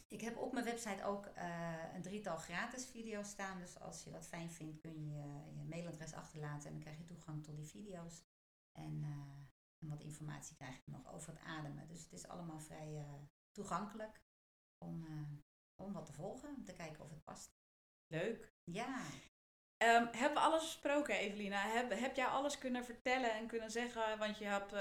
ik heb op mijn website ook eh, een drietal gratis video's staan. Dus als je dat fijn vindt, kun je je, mailadres achterlaten. En dan krijg je toegang tot die video's. En, eh, en wat informatie krijg je nog over het ademen. Dus het is allemaal vrij eh, toegankelijk om, om wat te volgen. Om te kijken of het past. Leuk. Ja, Ehm, hebben we alles besproken, Evelina? Heb, heb jij alles kunnen vertellen en kunnen zeggen? Want je hebt,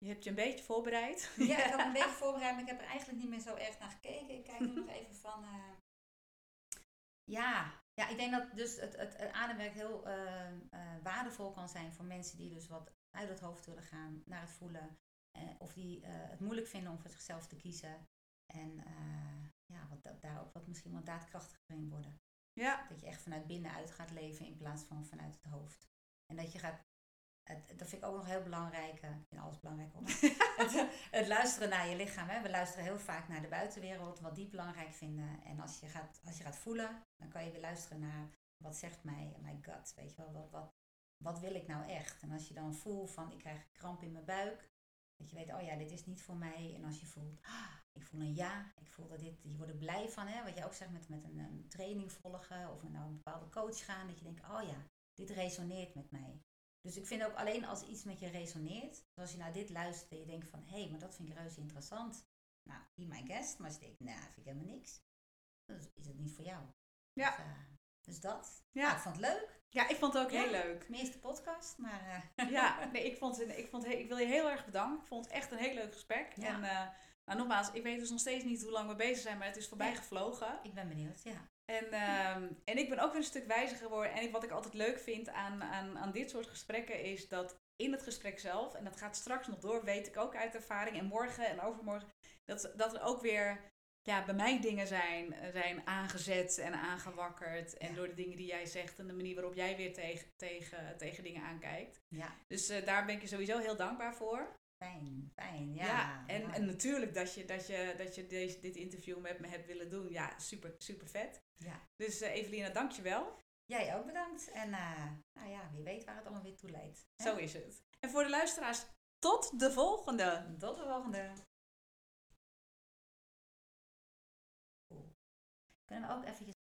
je, hebt je een beetje voorbereid. ja ik had een beetje voorbereid, maar ik heb er eigenlijk niet meer zo erg naar gekeken. Ik kijk nu nog even van... eh, Ja, ja, ik denk dat dus het, het, het ademwerk heel eh, eh, waardevol kan zijn voor mensen die dus wat uit het hoofd willen gaan, naar het voelen. of die het moeilijk vinden om voor zichzelf te kiezen. En ja, wat, da- daar ook wat misschien wat daadkrachtiger in worden. Ja, Dat je echt vanuit binnenuit gaat leven in plaats van vanuit het hoofd. En dat je gaat, dat vind ik ook nog heel belangrijk, eh, ik vind alles belangrijk om. het, het luisteren naar je lichaam. Hè. We luisteren heel vaak naar de buitenwereld, wat die belangrijk vinden. En als je gaat, als je gaat voelen, dan kan je weer luisteren naar wat zegt mij, mijn gut. Weet je wel, wat, wat, wat wil ik nou echt? En als je dan voelt van ik krijg kramp in mijn buik, dat je weet, oh ja, dit is niet voor mij. En als je voelt, ah, ik voel een ja, ik voel dat dit, je wordt er blij van. Hè? Wat je ook zegt met, met een, een training volgen of naar een bepaalde coach gaan. Dat je denkt, oh ja, dit resoneert met mij. Dus ik vind ook alleen als iets met je resoneert, zoals je naar dit luistert en je denkt van, hé, hey, maar dat vind ik reuze interessant. Nou, be my guest. Maar als je denkt, nou, vind ik helemaal niks. Dan is het niet voor jou. Ja. Dus, eh, dus dat. Ja. Nou, ik vond het leuk. ja ik vond het ook Ja. heel leuk. Mijn eerste podcast, maar eh, Ja, nee, ik, vond, ik, vond, ik wil je heel erg bedanken. Ik vond het echt een heel leuk gesprek. Ja. En eh, nou, nogmaals, ik weet dus nog steeds niet hoe lang we bezig zijn, maar het is voorbij Ja. gevlogen. ik ben benieuwd. Ja. En, ehm, en ik ben ook weer een stuk wijzer geworden. En wat ik altijd leuk vind aan, aan, aan dit soort gesprekken is dat in het gesprek zelf, en dat gaat straks nog door, weet ik ook uit ervaring, en morgen en overmorgen, dat, dat er ook weer ja, bij mij dingen zijn, zijn aangezet en aangewakkerd. En Ja. door de dingen die jij zegt en de manier waarop jij weer tegen, tegen, tegen dingen aankijkt. Ja, Dus eh, daar ben ik je sowieso heel dankbaar voor. fijn, fijn. Ja, Ja, en, en natuurlijk dat je, dat je, dat je deze, dit interview met me hebt willen doen. Ja, super, super vet. Ja. Dus eh Evelina, dank je wel. Jij ook bedankt. En eh, nou ja, wie weet waar het allemaal weer toe leidt. hè? Zo is het. En voor de luisteraars, tot de volgende. Tot de volgende. Kunnen we ook eventjes